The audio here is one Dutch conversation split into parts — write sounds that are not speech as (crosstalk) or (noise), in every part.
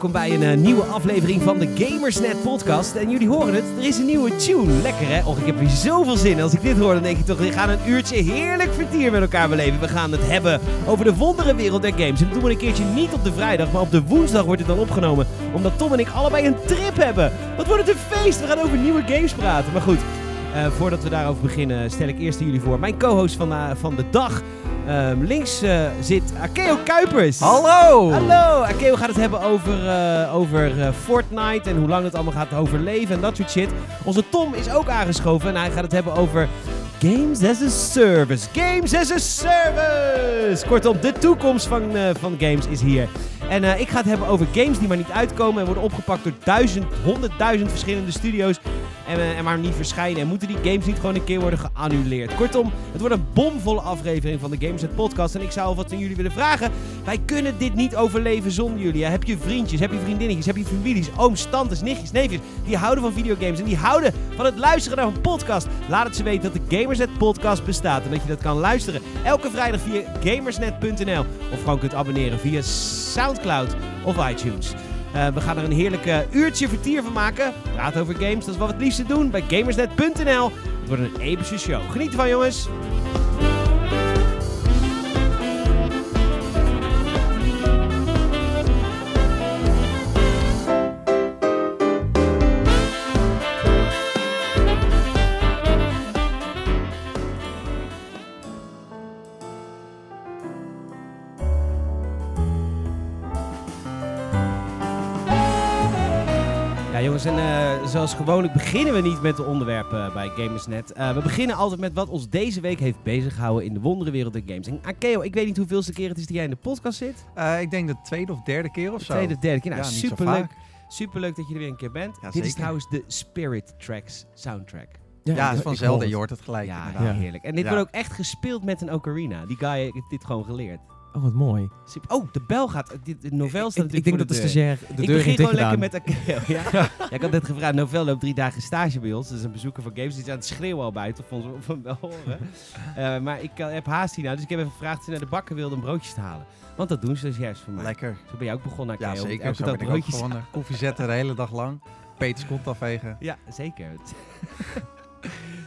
welkom bij een eh, nieuwe aflevering van de Gamersnet podcast. En jullie horen het, er is een nieuwe tune. Lekker hè? Och, ik heb hier zoveel zin in. Als ik dit hoor, dan denk ik toch, we gaan een uurtje heerlijk vertier met elkaar beleven. We gaan het hebben over de wonderenwereld der games. En dat doen we een keertje niet op de vrijdag, maar op de woensdag wordt het dan opgenomen. Omdat Tom en ik allebei een trip hebben. Wat wordt het een feest? We gaan over nieuwe games praten. Maar goed, eh, voordat we daarover beginnen, stel ik eerst jullie voor. Mijn co-host van, eh, van de dag. Ehm, links eh, zit Akeo Kuipers. Hallo! Hallo! Akeo gaat het hebben over, eh, over eh, Fortnite en hoe lang het allemaal gaat overleven en dat soort shit. Onze Tom is ook aangeschoven en hij gaat het hebben over Games as a Service. Games as a Service! Kortom, de toekomst van, van games is hier. En ik ga het hebben over games die maar niet uitkomen en worden opgepakt door duizend, honderdduizend verschillende studio's. En, eh, en maar niet verschijnen. En moeten die games niet gewoon een keer worden geannuleerd? Kortom, het wordt een bomvolle aflevering van de Gameset Podcast. En ik zou alvast aan jullie willen vragen. Wij kunnen dit niet overleven zonder jullie. Heb je vriendjes, heb je vriendinnetjes, heb je families, ooms, tantes, nichtjes, neefjes. Die houden van videogames en die houden van het luisteren naar een podcast. Laat het ze weten dat de Gamersnet Podcast bestaat. En dat je dat kan luisteren elke vrijdag via gamersnet.nl. Of gewoon kunt abonneren via Soundcloud of iTunes. Eh, we gaan er een heerlijk uurtje vertier van maken. Praat over games, dat is wat we het liefste doen bij gamersnet.nl. Het wordt een epische show. Geniet ervan, jongens. Zoals gewoonlijk beginnen we niet met de onderwerpen bij Gamersnet. Eh, we beginnen altijd met wat ons deze week heeft beziggehouden in de wonderenwereld der games. En Akeo, ik weet niet hoeveelste keer het is dat jij in de podcast zit. Eh, ik denk de tweede of derde keer of De zo. tweede, of derde keer. Nou, Ja, superleuk. Superleuk dat je er weer een keer bent. Ja, Dit is trouwens de Spirit Tracks soundtrack. Ja, het is van Zelda, je hoort het gelijk ja, inderdaad. Ja. heerlijk. En dit Ja. wordt ook echt gespeeld met een ocarina. Die guy heeft dit gewoon geleerd. Oh, wat mooi. Oh, de bel gaat. Dit, de novel Ik, staat ik, natuurlijk denk voor dat de deur. stagiair de ik deur begin heeft gewoon lekker met. (laughs) Ja? (laughs) ja, ik had net gevraagd. Novel loopt drie dagen stage bij ons. Dat is een bezoeker van Games. Die is aan het schreeuwen al buiten. Of ons hem wel horen. (laughs) Eh, maar ik eh, heb haast hierna. Dus ik heb even gevraagd of ze naar de bakker wilde om broodjes te halen. Want dat doen ze dus juist voor mij. Lekker. Zo ben jij ook begonnen, Akeo. Ja, zeker. Elke dag ik ook broodjes gewonnen. Koffie zetten de hele dag lang. Peters kont afvegen. Ja, zeker.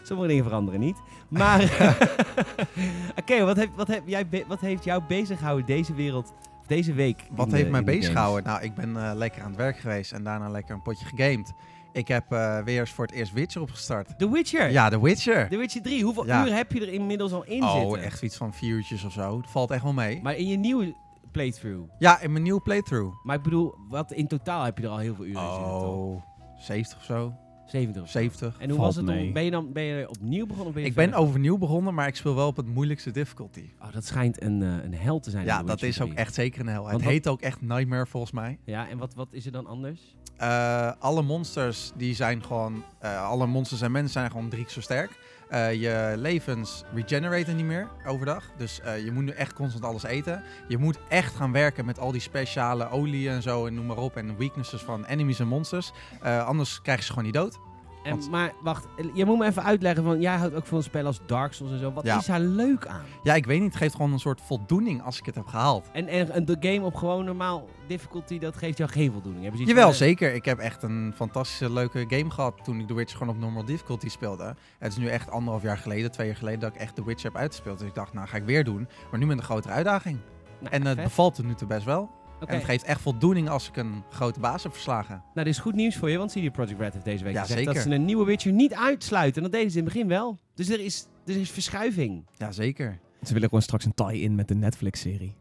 Sommige dingen veranderen niet. Maar, (laughs) oké, wat, heeft, wat, heb jij wat heeft jou bezig gehouden deze wereld, deze week? Wat de- heeft mij in de bezig games? gehouden? Nou, ik ben eh, lekker aan het werk geweest en daarna lekker een potje gegamed. Ik heb eh, weer eens voor het eerst Witcher opgestart. The Witcher. Ja, The Witcher. The Witcher 3. Hoeveel Ja. uur heb je er inmiddels al in Oh, zitten? echt iets van vier uurtjes of zo. Dat valt echt wel mee. Maar in je nieuwe playthrough. Ja, in mijn nieuwe playthrough. Maar ik bedoel, wat in totaal heb je er al heel veel uren in zitten, toch? Oh, 70 of zo. 70 of zo. 70. En hoe Valt was het mee. om, ben je dan ben je opnieuw begonnen? Of ben je Ik ben verder? overnieuw begonnen, maar ik speel wel op het moeilijkste difficulty. Oh, dat schijnt een, eh, een hel te zijn. in Ja, The dat Witcher is ook 3. echt zeker een hel. Want Het wat- heet ook echt Nightmare volgens mij. Ja, en wat, wat is er dan anders? Eh, alle monsters die zijn gewoon, eh, alle monsters en mensen zijn gewoon drie keer zo sterk. Eh, je levens regeneraten niet meer overdag. Dus eh, je moet nu echt constant alles eten. Je moet echt gaan werken met al die speciale olie en zo en noem maar op. En weaknesses van enemies en monsters. Eh, anders krijg je ze gewoon niet dood. En, Want- maar wacht, je moet me even uitleggen, van jij houdt ook van spellen als Dark Souls en zo. Wat Ja. is daar leuk aan? Ja, ik weet niet. Het geeft gewoon een soort voldoening als ik het heb gehaald. En, en, en de game op gewoon normaal difficulty, dat geeft jou geen voldoening. Ze iets Jawel, van, eh, zeker. Ik heb echt een fantastische leuke game gehad toen ik The Witcher gewoon op normal difficulty speelde. Het is nu echt anderhalf jaar geleden, twee jaar geleden, dat ik echt The Witcher heb uitgespeeld. Dus ik dacht, nou ga ik weer doen. Maar nu met een grotere uitdaging. Nou, en het vet. bevalt tot nu toe best wel. En het geeft echt voldoening als ik een grote baas heb verslagen. Nou, dit is goed nieuws voor je, want CD Projekt Red heeft deze week Ja, gezegd dat ze een nieuwe Witcher niet uitsluiten. En dat deden ze in het begin wel. Dus er is, er is verschuiving. Ja, zeker. Ze willen gewoon straks een tie-in met de Netflix-serie.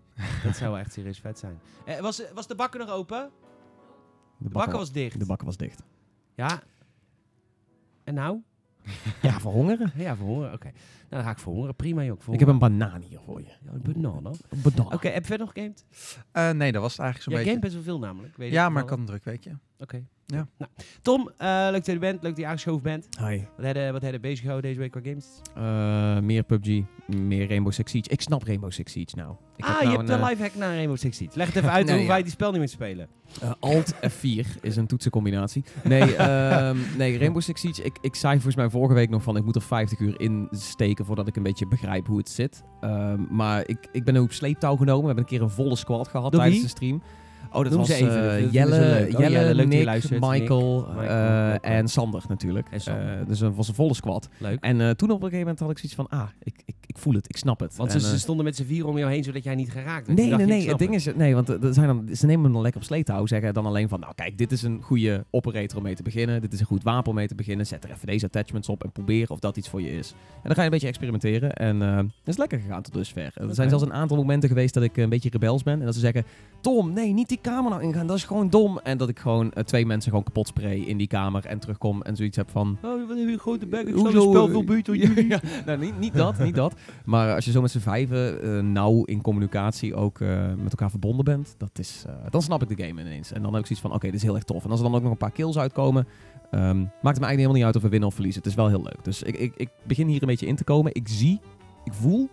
dat zou wel echt serieus vet zijn. Eh, was, was de bakker nog open? De bakker was dicht. De bakker was dicht. Ja. En nou? (laughs) Ja, verhongeren. Ja, verhongeren. Oké. Nou, dan ga ik verhongeren. Prima, joh. Ik heb een banaan hier voor je. Ja, een banana. Een banaan. Oké, heb je verder nog gegamed? Eh, nee, dat was het eigenlijk zo'n gamet beetje. best wel veel namelijk. Weet Ja, ik maar ik had een druk weekje. Oké. Ja. Nou, Tom, eh, leuk dat je er bent. Leuk dat je aangeschoven bent. Hi. Wat heb je, wat heb je bezig gehouden deze week qua games? Eh, meer PUBG, meer Rainbow Six Siege. Ik snap Rainbow Six Siege nou. Ik heb ah, nou je hebt een, eh, live hack naar Rainbow Six Siege. Leg het even uit (laughs) Nee, hoe ja. wij die spel niet meer spelen. Alt (laughs) F4 is een toetsencombinatie. Nee, (laughs) ehm, nee Rainbow Six Siege. Ik, ik zei volgens mij vorige week nog van ik moet er 50 uur in steken voordat ik een beetje begrijp hoe het zit. Ehm, maar ik, ik ben ook op sleeptouw genomen. We hebben een keer een volle squad gehad tijdens wie? de stream. Oh, dat Noem was ze even, eh, Jelle. Oh, Jelle, Nick, luistert. Michael, Nick, Michael, eh, leuk, en Sander natuurlijk. En Sander. Eh, dus het was een volle squad. Leuk. En toen op een gegeven moment had ik zoiets van, ah, ik, ik, ik voel het, ik snap het. Want En, ze, stonden met z'n vier om jou heen, zodat jij niet geraakt werd. Nee, nee, nee. Het ding is, nee, want zijn dan, ze nemen hem dan lekker op sleetouw. Zeggen dan alleen van, nou kijk, dit is een goede operator om mee te beginnen. Dit is een goed wapen om mee te beginnen. Zet er even deze attachments op en probeer of dat iets voor je is. En dan ga je een beetje experimenteren. En het is lekker gegaan tot dusver. Er zijn zelfs een aantal momenten geweest dat ik een beetje rebels ben. En dat ze zeggen, Tom, nee, niet die kamer nou ingaan. Dat is gewoon dom. En dat ik gewoon eh, twee mensen gewoon kapot spray in die kamer. En terugkom en zoiets heb van... Oh, wat een grote bek. Ik Hoezo, spel veel ja, jullie. ja. nou, niet, niet dat, niet dat. Maar als je zo met z'n vijven eh, nauw in communicatie ook eh, met elkaar verbonden bent, dat is, dan snap ik de game ineens. En dan heb ik zoiets van, oké, dit is heel erg tof. En als er dan ook nog een paar kills uitkomen, ehm, maakt het me eigenlijk helemaal niet uit of we winnen of verliezen. Het is wel heel leuk. Dus ik, ik, ik begin hier een beetje in te komen. Ik zie, ik voel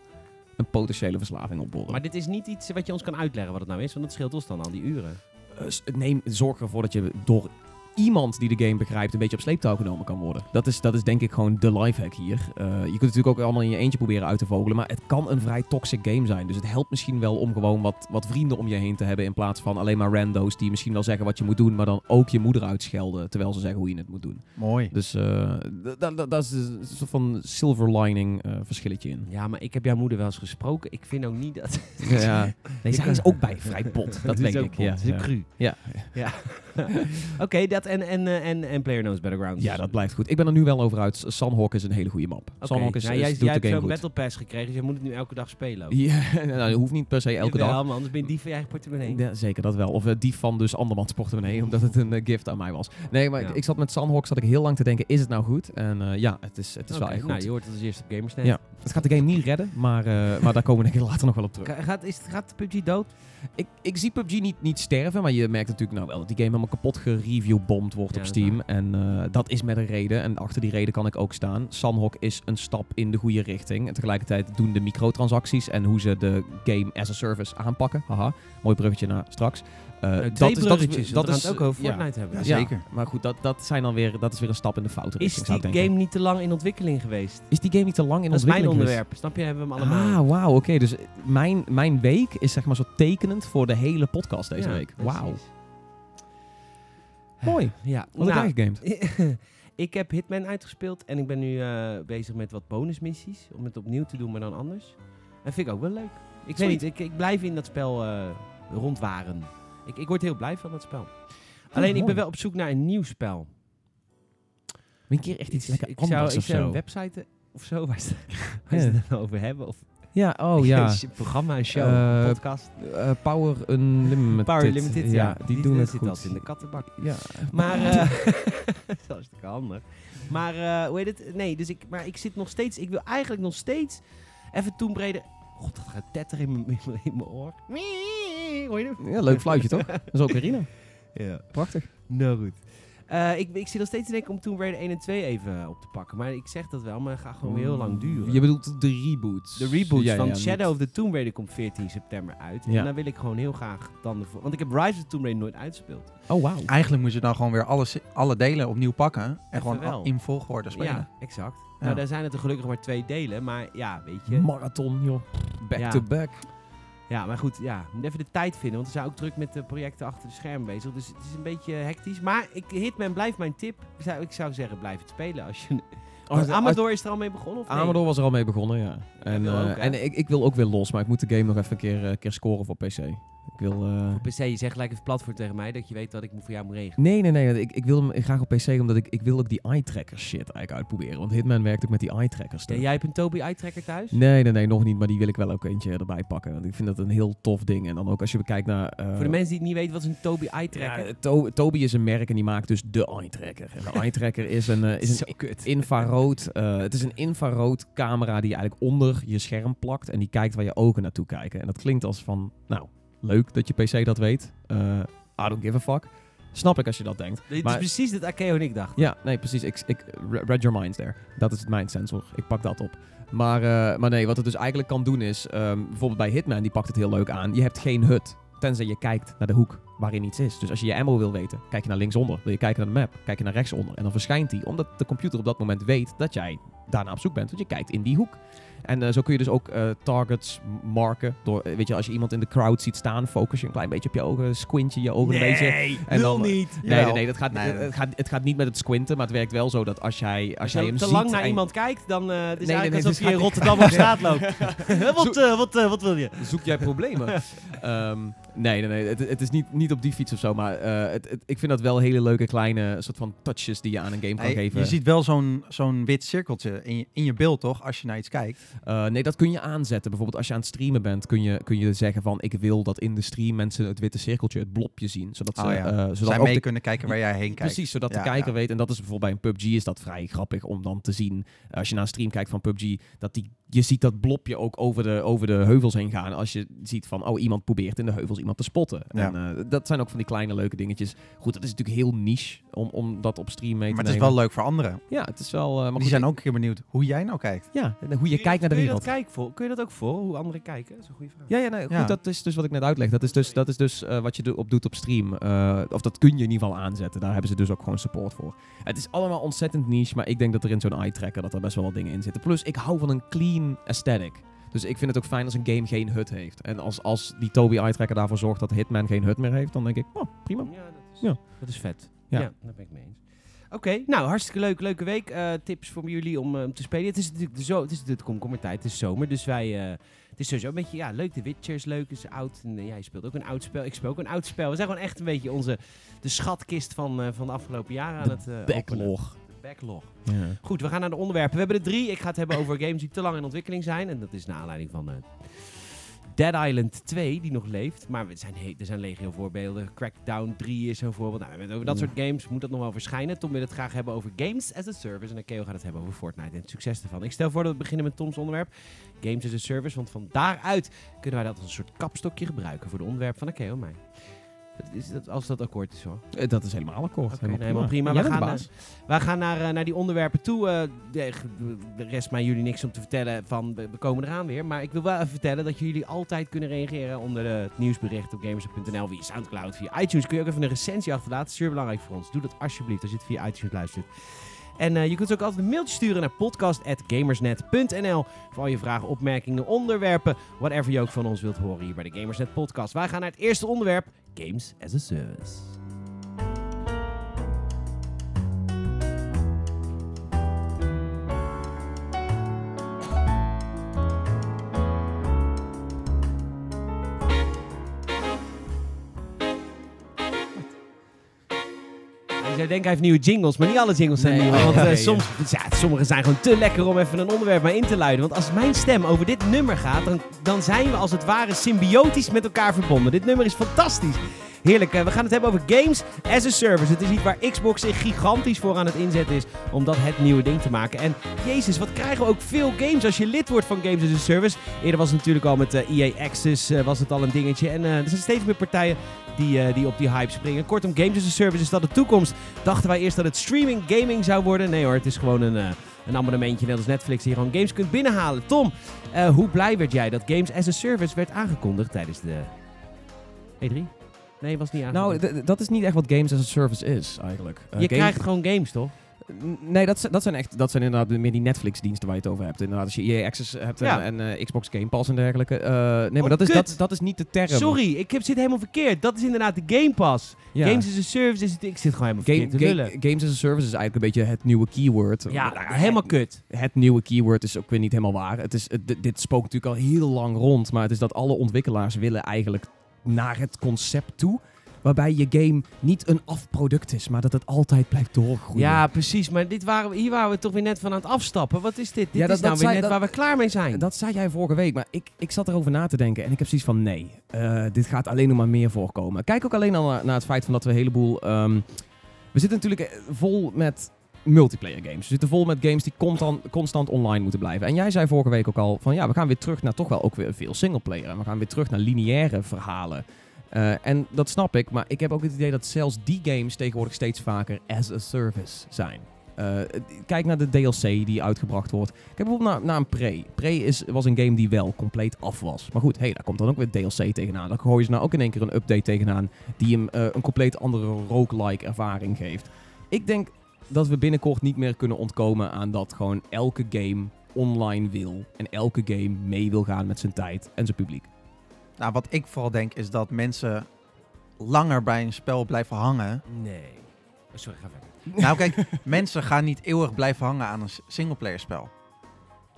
een potentiële verslaving opborrelen. Maar dit is niet iets wat je ons kan uitleggen wat het nou is, want dat scheelt ons dan al die uren. Eh, s- neem, zorg ervoor dat je door iemand die de game begrijpt een beetje op sleeptouw genomen kan worden. Dat is, dat is denk ik gewoon de lifehack hier. Eh, je kunt het natuurlijk ook allemaal in je eentje proberen uit te vogelen, maar het kan een vrij toxic game zijn. Dus het helpt misschien wel om gewoon wat, wat vrienden om je heen te hebben in plaats van alleen maar rando's die misschien wel zeggen wat je moet doen, maar dan ook je moeder uitschelden terwijl ze zeggen hoe je het moet doen. Mooi. Dus eh, dat is een soort van silver lining eh, verschilletje in. Ja, maar ik heb jouw moeder wel eens gesproken. Ik vind ook niet dat... (laughs) ja. Nee, zij is ook bij vrij bot. (laughs) Dat is denk ook ik. Ja, Het is een ja. cru. Ja. Ja. (laughs) Oké, dat en, en, eh, en, en Player Knows Battlegrounds. Ja, dat blijft goed. Ik ben er nu wel over uit. Sunhawk is een hele goede map. Sunhawk is, nou, is- jij, hebt zo'n goed. Battle Pass gekregen, dus je moet het nu elke dag spelen. ook. Ja, (laughs) nou, dat hoeft niet per se elke Jawel, dag. maar anders ben je die van je eigen portemonnee. Ja, zeker dat wel. Of eh, die van dus andermans portemonnee, (laughs) omdat het een eh, gift aan mij was. Nee, maar Ja. ik, ik zat met Sunhawk zat ik heel lang te denken, is het nou goed? En ja, het is, het is wel echt goed. Nou, je hoort het als eerste op Gamersnet. Ja. Het gaat de game niet redden, maar, maar daar komen we denk (laughs) ik later nog wel op terug. Ga- Gaat, is, gaat PUBG dood? Ik, ik zie PUBG niet, niet sterven, maar je merkt natuurlijk nou wel dat die game helemaal kapot gereviewbomd wordt Ja, op dat Steam. En eh, dat is met een reden. En achter die reden kan ik ook staan. Sunhawk is een stap in de goede richting. En tegelijkertijd doen de microtransacties en hoe ze de game as a service aanpakken. Haha, mooi bruggetje naar straks. Eh, Uh, dat is, dat is, dat is het ook over ja. Fortnite hebben. Zeker. Maar goed, dat, dat, zijn dan weer, dat is weer een stap in de foute Is richting. zou die denken. game niet te lang in ontwikkeling geweest? Is die game niet te lang in dat is mijn ontwikkeling geweest? onderwerp. Snap je? Hebben we hem allemaal. Ah, wauw, oké. Dus mijn, mijn week is zeg maar zo tekenend voor de hele podcast deze week. Wauw. Mooi. Ja, Wat heb nou, jij gegamed? (laughs) ik heb Hitman uitgespeeld en ik ben nu eh, bezig met wat bonusmissies. Om het opnieuw te doen, maar dan anders. En vind ik ook wel leuk. Ik weet niet, ik, ik blijf in dat spel eh, rondwaren. Ik, ik word heel blij van dat spel. Alleen ik ben wel op zoek naar een nieuw spel. Een keer echt iets ik, lekker ik zou, anders ik of zou zo. een website eh, of zo (laughs) waar ze, waar ze Ja. het over hebben. Of Ja, oh (laughs) ja. een programma, een show, Eh, een podcast. Eh, Power Unlimited. Power Limited, ja. die, doen het zit goed. in de kattenbak. Ja. Maar, (laughs) dat is hartstikke handig. Maar, hoe heet het? Nee, dus ik, maar ik zit nog steeds, ik wil eigenlijk nog steeds even Tomb Raider... God, dat gaat tetter in mijn- oor. Hoor je hem? ja, leuk fluitje toch? (laughs) Dat is ook Irina. Ja. Prachtig. Nou goed. Eh, ik, ik zit nog steeds te denken om Tomb Raider 1 en 2 even eh, op te pakken. Maar ik zeg dat wel, maar het gaat gewoon heel lang duren. Je bedoelt de reboots. De reboots Ja, van ja, Shadow of the Tomb Raider komt 14 september uit. Ja. En daar wil ik gewoon heel graag dan de... Want ik heb Rise of the Tomb Raider nooit uitgespeeld. Oh, wauw. Eigenlijk moet je dan gewoon weer alles, alle delen opnieuw pakken. En Even gewoon wel. in volgorde spelen. Ja, exact. Ja. Nou, daar zijn het er gelukkig maar twee delen. Maar ja, weet je. Marathon, joh. Back Ja. to back. Ja, maar goed, ja. Moet even de tijd vinden. Want we zijn ook druk met de projecten achter de schermen bezig. Dus het is een beetje hectisch. Maar ik, Hitman blijft mijn tip. Ik zou, ik zou zeggen, blijf het spelen. Als je... Als- Amador is er al mee begonnen? Of nee? Amador was er al mee begonnen, ja. En, eh, ook, en ik, ik wil ook weer los, maar ik moet de game nog even een keer, eh, keer scoren voor PC. Ik wil... eh, PC, je zegt gelijk het platform tegen mij. Dat je weet wat ik voor jou moet regelen. Nee, nee, nee. Ik, ik wil hem graag op PC, omdat ik, ik wil ook die eye-tracker shit eigenlijk uitproberen. Want Hitman werkt ook met die eye-trackers. Ja, jij hebt een Toby Eye-tracker thuis? Nee, nee, nee, nog niet. Maar die wil ik wel ook eentje erbij pakken. Want ik vind dat een heel tof ding. En dan ook als je bekijkt naar... eh, Voor de mensen die het niet weten, wat is een Toby Eye-tracker? ja, To- Toby is een merk en die maakt dus de eye-tracker. En de (laughs) eye-tracker is een, eh, is een infrarood... het is een infrarood camera die je eigenlijk onder je scherm plakt. En die kijkt waar je ogen naartoe kijken. En dat klinkt als van... Nou, leuk dat je PC dat weet. Eh, I don't give a fuck. Snap ik als je dat denkt. Maar- is precies dat Akeo en ik dachten. Ja, nee, precies. Ik, ik re- read your minds there. Dat is het mind sensor. Ik pak dat op. Maar, eh, maar nee, wat het dus eigenlijk kan doen is... ehm, bijvoorbeeld bij Hitman, die pakt het heel leuk aan. Je hebt geen hut. Tenzij je kijkt naar de hoek waarin iets is. Dus als je je ammo wil weten, kijk je naar linksonder. Wil je kijken naar de map, kijk je naar rechtsonder. En dan verschijnt die, omdat de computer op dat moment weet dat jij daarna op zoek bent. Want je kijkt in die hoek. En eh, zo kun je dus ook eh, targets marken. Door, eh, weet je, als je iemand in de crowd ziet staan, focus je een klein beetje op je ogen, squint je je ogen een beetje. Nee, En dan- niet. Nee, nee, nee, dat gaat, Nee, het, gaat, het gaat niet met het squinten, maar het werkt wel zo dat als jij, als Als jij je hem te ziet... lang naar en- iemand kijkt, dan uh, het is nee, eigenlijk nee, alsof dus je in Rotterdam op (laughs) straat loopt. (laughs) wat, eh, wat, eh, wat wil je? Zoek jij problemen? (laughs) Ehm, nee, nee, nee. Het, het is niet, niet op die fiets of zo, maar eh, het, het- ik vind dat wel hele leuke kleine soort van touches die je aan een game kan Hey, geven. je ziet wel zo'n zo'n wit cirkeltje in je, in je beeld, toch? Als je naar iets kijkt. Eh, nee, dat kun je aanzetten. Bijvoorbeeld als je aan het streamen bent, kun je, kun je zeggen van ik wil dat in de stream mensen het witte cirkeltje, het blopje zien. Zodat ze, Oh ja. eh, zodat Zij ook mee de- kunnen kijken waar jij heen kijkt. Precies, zodat Ja, de kijker ja. weet. En dat is bijvoorbeeld bij een PUBG is dat vrij grappig om dan te zien. eh, Als je naar een stream kijkt van PUBG, dat die, je ziet dat blopje ook over de, over de heuvels heen gaan. Als je ziet van, oh, iemand probeert in de heuvels iemand te spotten. Ja. En eh, dat zijn ook van die kleine leuke dingetjes. Goed, dat is natuurlijk heel niche om, om dat op stream mee Maar te het is nemen. wel leuk voor anderen. Ja, het is wel... eh, maar die goed, zijn ik- ook een keer benieuwd hoe jij nou kijkt. Ja, en hoe je kijkt naar de kun je wereld. dat voor? Kun je dat ook voor, hoe anderen kijken? Dat is een goede vraag. Ja, ja, nee, goed, Ja. dat is dus wat ik net uitleg. Dat is dus, dat is dus eh, wat je do- op doet op stream. Eh, of dat kun je in ieder geval aanzetten. Daar hebben ze dus ook gewoon support voor. Het is allemaal ontzettend niche, maar ik denk dat er in zo'n eye-tracker dat er best wel wat dingen in zitten. Plus, ik hou van een clean aesthetic. Dus ik vind het ook fijn als een game geen hut heeft. En als, als die Toby eye-tracker daarvoor zorgt dat Hitman geen hut meer heeft, dan denk ik, oh, prima. Ja, dat is, Ja. Dat is vet. Ja. Ja, daar ben ik mee eens. Oké, nou hartstikke leuk, leuke week. Eh, tips voor jullie om eh, om te spelen. Het is natuurlijk de zo, het is de komkommertijd, het is zomer, dus wij, eh, het is sowieso een beetje, ja, leuk. The Witcher is leuk, is oud. En je speelt ook een oud spel. Ik speel ook een oud spel. We zijn gewoon echt een beetje onze, de schatkist van, eh, van de afgelopen jaren aan het eh, openen. Backlog. Backlog. Ja. Goed, we gaan naar de onderwerpen. We hebben er drie. Ik ga het hebben over games die te lang in ontwikkeling zijn. En dat is naar aanleiding van eh, Dead Island 2, die nog leeft. Maar er zijn, er zijn legio voorbeelden. Crackdown 3 is zo'n voorbeeld. Nou, we hebben het over dat soort games moet dat nog wel verschijnen. Tom wil het graag hebben over games as a service. En Akeo gaat het hebben over Fortnite en het succes ervan. Ik stel voor dat we beginnen met Toms onderwerp. Games as a service. Want van daaruit kunnen wij dat als een soort kapstokje gebruiken voor de onderwerp van Akeo en mij. Dat is dat, als dat akkoord is hoor. Eh, Dat is helemaal akkoord. Oké, helemaal prima. Jij We bent de gaan, baas. Gaan naar, eh, naar die onderwerpen toe. Eh, de, de rest mij jullie niks om te vertellen van we, we komen eraan weer. Maar ik wil wel even vertellen dat jullie altijd kunnen reageren onder de, het nieuwsbericht op gamers.nl via Soundcloud, via iTunes. Kun je ook even een recensie achterlaten. Super belangrijk voor ons. Doe dat alsjeblieft als je het via iTunes luistert. En eh, je kunt ook altijd een mailtje sturen naar podcast.gamersnet.nl voor al je vragen, opmerkingen, onderwerpen, whatever je ook van ons wilt horen hier bij de Gamersnet podcast. Wij gaan naar het eerste onderwerp, Games as a Service. Zou denken hij heeft nieuwe jingles, maar niet alle jingles zijn Nee, nieuw. Want nee, soms, ja, sommige zijn gewoon te lekker om even een onderwerp maar in te luiden. Want als mijn stem over dit nummer gaat, dan, dan zijn we als het ware symbiotisch met elkaar verbonden. Dit nummer is fantastisch. Heerlijk, eh, we gaan het hebben over games as a service. Het is iets waar Xbox zich gigantisch voor aan het inzetten is om dat het nieuwe ding te maken. En jezus, wat krijgen we ook veel games als je lid wordt van Games as a Service. Eerder was het natuurlijk al met eh, EA Access eh, was het al een dingetje. En er zijn steeds meer partijen die, die op die hype springen. Kortom, Games as a Service is dat de toekomst. Dachten wij eerst dat het streaming gaming zou worden. Nee hoor, het is gewoon een, een abonnementje net als Netflix die je gewoon games kunt binnenhalen. Tom, hoe blij werd jij dat Games as a Service werd aangekondigd tijdens de E3? Nee, was niet Nou, aangekondigd. d- dat is niet echt wat games as a service is, eigenlijk. Eh, je krijgt gewoon games, toch? Nee, dat, dat zijn echt, dat zijn inderdaad meer die Netflix-diensten waar je het over hebt. Inderdaad, als je EA Access hebt en, Ja. en eh, Xbox Game Pass en dergelijke. Eh, nee, maar Oh, dat is, dat, dat is niet de term. Sorry, ik heb, zit helemaal verkeerd. Dat is inderdaad de Game Pass. Ja. Games as a Service is het... Ik zit gewoon helemaal Game, verkeerd te ga- games as a service is eigenlijk een beetje het nieuwe keyword. Ja, helemaal het, kut. het nieuwe keyword is ook weer niet helemaal waar. Het is, het- dit spookt natuurlijk al heel lang rond. Maar het is dat alle ontwikkelaars willen eigenlijk naar het concept toe. Waarbij je game niet een afproduct is, maar dat het altijd blijft doorgroeien. Ja, precies. Maar dit waren, we- hier waren we toch weer net van aan het afstappen. Wat is dit? Dit Ja, dat- is nou dat weer zei- net dat- waar we klaar mee zijn. Dat zei jij vorige week, maar ik, ik zat erover na te denken en ik heb zoiets van nee, eh, dit gaat alleen nog maar meer voorkomen. Kijk ook alleen al naar, naar het feit van dat we een heleboel... ehm, we zitten natuurlijk eh, vol met multiplayer games. We zitten vol met games die constant, constant online moeten blijven. En jij zei vorige week ook al van ja, we gaan weer terug naar toch wel ook weer veel singleplayer. We gaan weer terug naar lineaire verhalen. Eh, en dat snap ik, maar ik heb ook het idee dat zelfs die games tegenwoordig steeds vaker as a service zijn. Eh, kijk naar de DLC die uitgebracht wordt. Kijk bijvoorbeeld naar, naar een Prey. Prey is, was een game die wel compleet af was. Maar goed, hey, daar komt dan ook weer DLC tegenaan. Dan gooien ze nou ook in één keer een update tegenaan die hem eh, een compleet andere roguelike ervaring geeft. Ik denk dat we binnenkort niet meer kunnen ontkomen aan dat gewoon elke game online wil. En elke game mee wil gaan met zijn tijd en zijn publiek. Nou, wat ik vooral denk is dat mensen langer bij een spel blijven hangen. Nee. Oh, sorry, ga verder. (laughs) Nou kijk, mensen gaan niet eeuwig blijven hangen aan een singleplayer spel.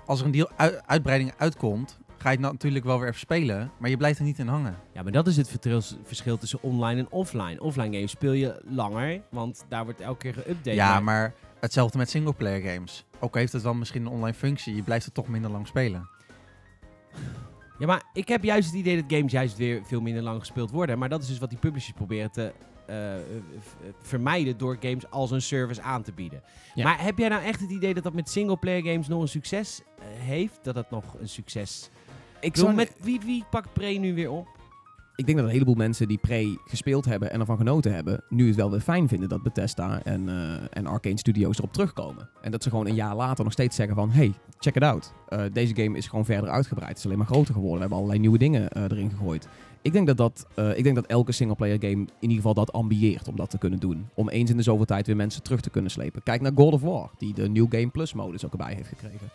Als er een deel ui- uitbreiding uitkomt, ga je het natuurlijk wel weer even spelen, maar je blijft er niet in hangen. Ja, maar dat is het verschil tussen online en offline. Offline games speel je langer, want daar wordt elke keer geüpdate. Ja, maar hetzelfde met singleplayer games. Ook heeft het dan misschien een online functie, je blijft er toch minder lang spelen. Ja, maar ik heb juist het idee dat games juist weer veel minder lang gespeeld worden. Maar dat is dus wat die publishers proberen te eh, vermijden door games als een service aan te bieden. Ja. Maar heb jij nou echt het idee dat dat met singleplayer games nog een succes eh, heeft? Dat dat nog een succes... Ik, bedoel, met wie, wie pakt Pre nu weer op? ik denk dat een heleboel mensen die Prey gespeeld hebben en ervan genoten hebben, nu het wel weer fijn vinden dat Bethesda en, eh, en Arcane Studios erop terugkomen. En dat ze gewoon een jaar later nog steeds zeggen van, hey, check it out. Eh, deze game is gewoon verder uitgebreid. Het is alleen maar groter geworden. We hebben allerlei nieuwe dingen eh, erin gegooid. Ik denk dat, dat, ik denk dat elke singleplayer game in ieder geval dat ambieert om dat te kunnen doen. Om eens in de zoveel tijd weer mensen terug te kunnen slepen. Kijk naar God of War, die de New Game Plus modus ook erbij heeft gekregen.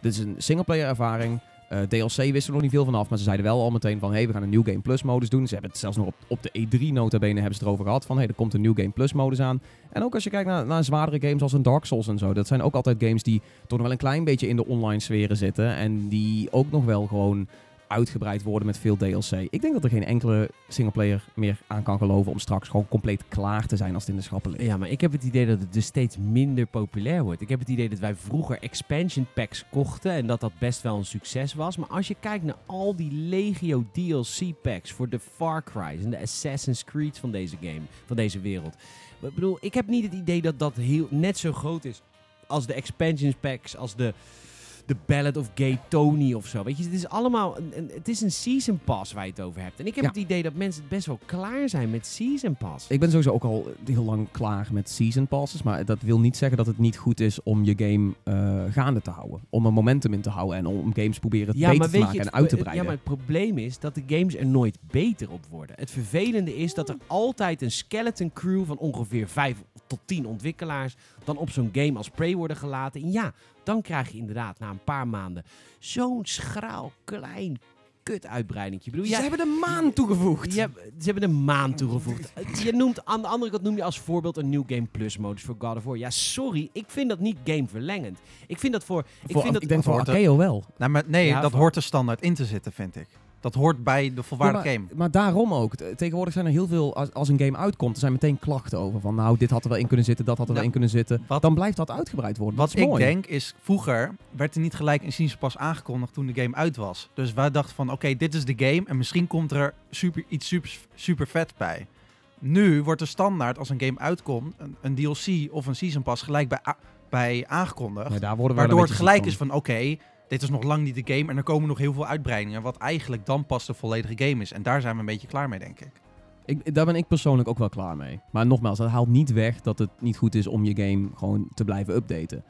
Dit is een singleplayer ervaring. Eh, DLC wisten we nog niet veel vanaf, maar ze zeiden wel al meteen van... hey, we gaan een New Game Plus modus doen. Ze hebben het zelfs nog op, op de E3 notabene hebben ze erover gehad van... hey, er komt een New Game Plus modus aan. En ook als je kijkt naar, naar zwaardere games als een Dark Souls en zo... dat zijn ook altijd games die toch nog wel een klein beetje in de online sferen zitten... en die ook nog wel gewoon uitgebreid worden met veel DLC. Ik denk dat er geen enkele singleplayer meer aan kan geloven... om straks gewoon compleet klaar te zijn als het in de schappen ligt. Ja, maar ik heb het idee dat het dus steeds minder populair wordt. Ik heb het idee dat wij vroeger expansion packs kochten en dat dat best wel een succes was. Maar als je kijkt naar al die legio DLC packs voor de Far Cry's en de Assassin's Creed van deze game, van deze wereld. Ik bedoel, ik heb niet het idee dat dat heel, net zo groot is als de expansion packs, als de, de Ballad of Gay Tony of zo. Weet je, het is allemaal, een, een- het is een season pass waar je het over hebt. En ik heb Ja. het idee dat mensen best wel klaar zijn met season pass. Ik ben sowieso ook al heel lang klaar met season passes. Maar dat wil niet zeggen dat het niet goed is om je game eh, gaande te houden. Om een momentum in te houden en om games proberen beter te maken en het- uit te het- breiden. Ja, maar het probleem is dat de games er nooit beter op worden. Het vervelende is dat er altijd een skeleton crew van ongeveer 5 tot 10 ontwikkelaars dan op zo'n game als Prey worden gelaten. En ja, dan krijg je inderdaad na een paar maanden zo'n schraal, klein, kut uitbreiding. Ik bedoel, Ze ja, hebben de maan toegevoegd. ja, ze hebben een maan toegevoegd. Je noemt, aan de andere kant noem je als voorbeeld een New Game Plus modus voor God of War. Ja, sorry, ik vind dat niet gameverlengend. Ik vind dat voor... Ik Voor- vind dat, ik denk voor Arkeo wel. Nou, maar nee, Ja, dat hoort er standaard in te zitten, vind ik. Dat hoort bij de volwaardige Ja, game. maar daarom ook. Tegenwoordig zijn er heel veel, als, als een game uitkomt, er zijn meteen klachten over. Van nou, dit had er wel in kunnen zitten, dat had er wel in kunnen zitten. wat- Dan blijft dat uitgebreid worden. Wat ik mooi. denk is, vroeger werd er niet gelijk een season pas aangekondigd toen de game uit was. Dus wij dachten van, oké, dit is de game en misschien komt er super, iets super, super vet bij. Nu wordt er standaard, als een game uitkomt, een, een DLC of een season pass gelijk bij, bij aangekondigd. Ja, daar worden we waardoor het gelijk is van, oké, dit is nog lang niet de game en er komen nog heel veel uitbreidingen. Wat eigenlijk dan pas de volledige game is. En daar zijn we een beetje klaar mee, denk ik. Ik, daar ben ik persoonlijk ook wel klaar mee. Maar nogmaals, dat haalt niet weg dat het niet goed is om je game gewoon te blijven updaten.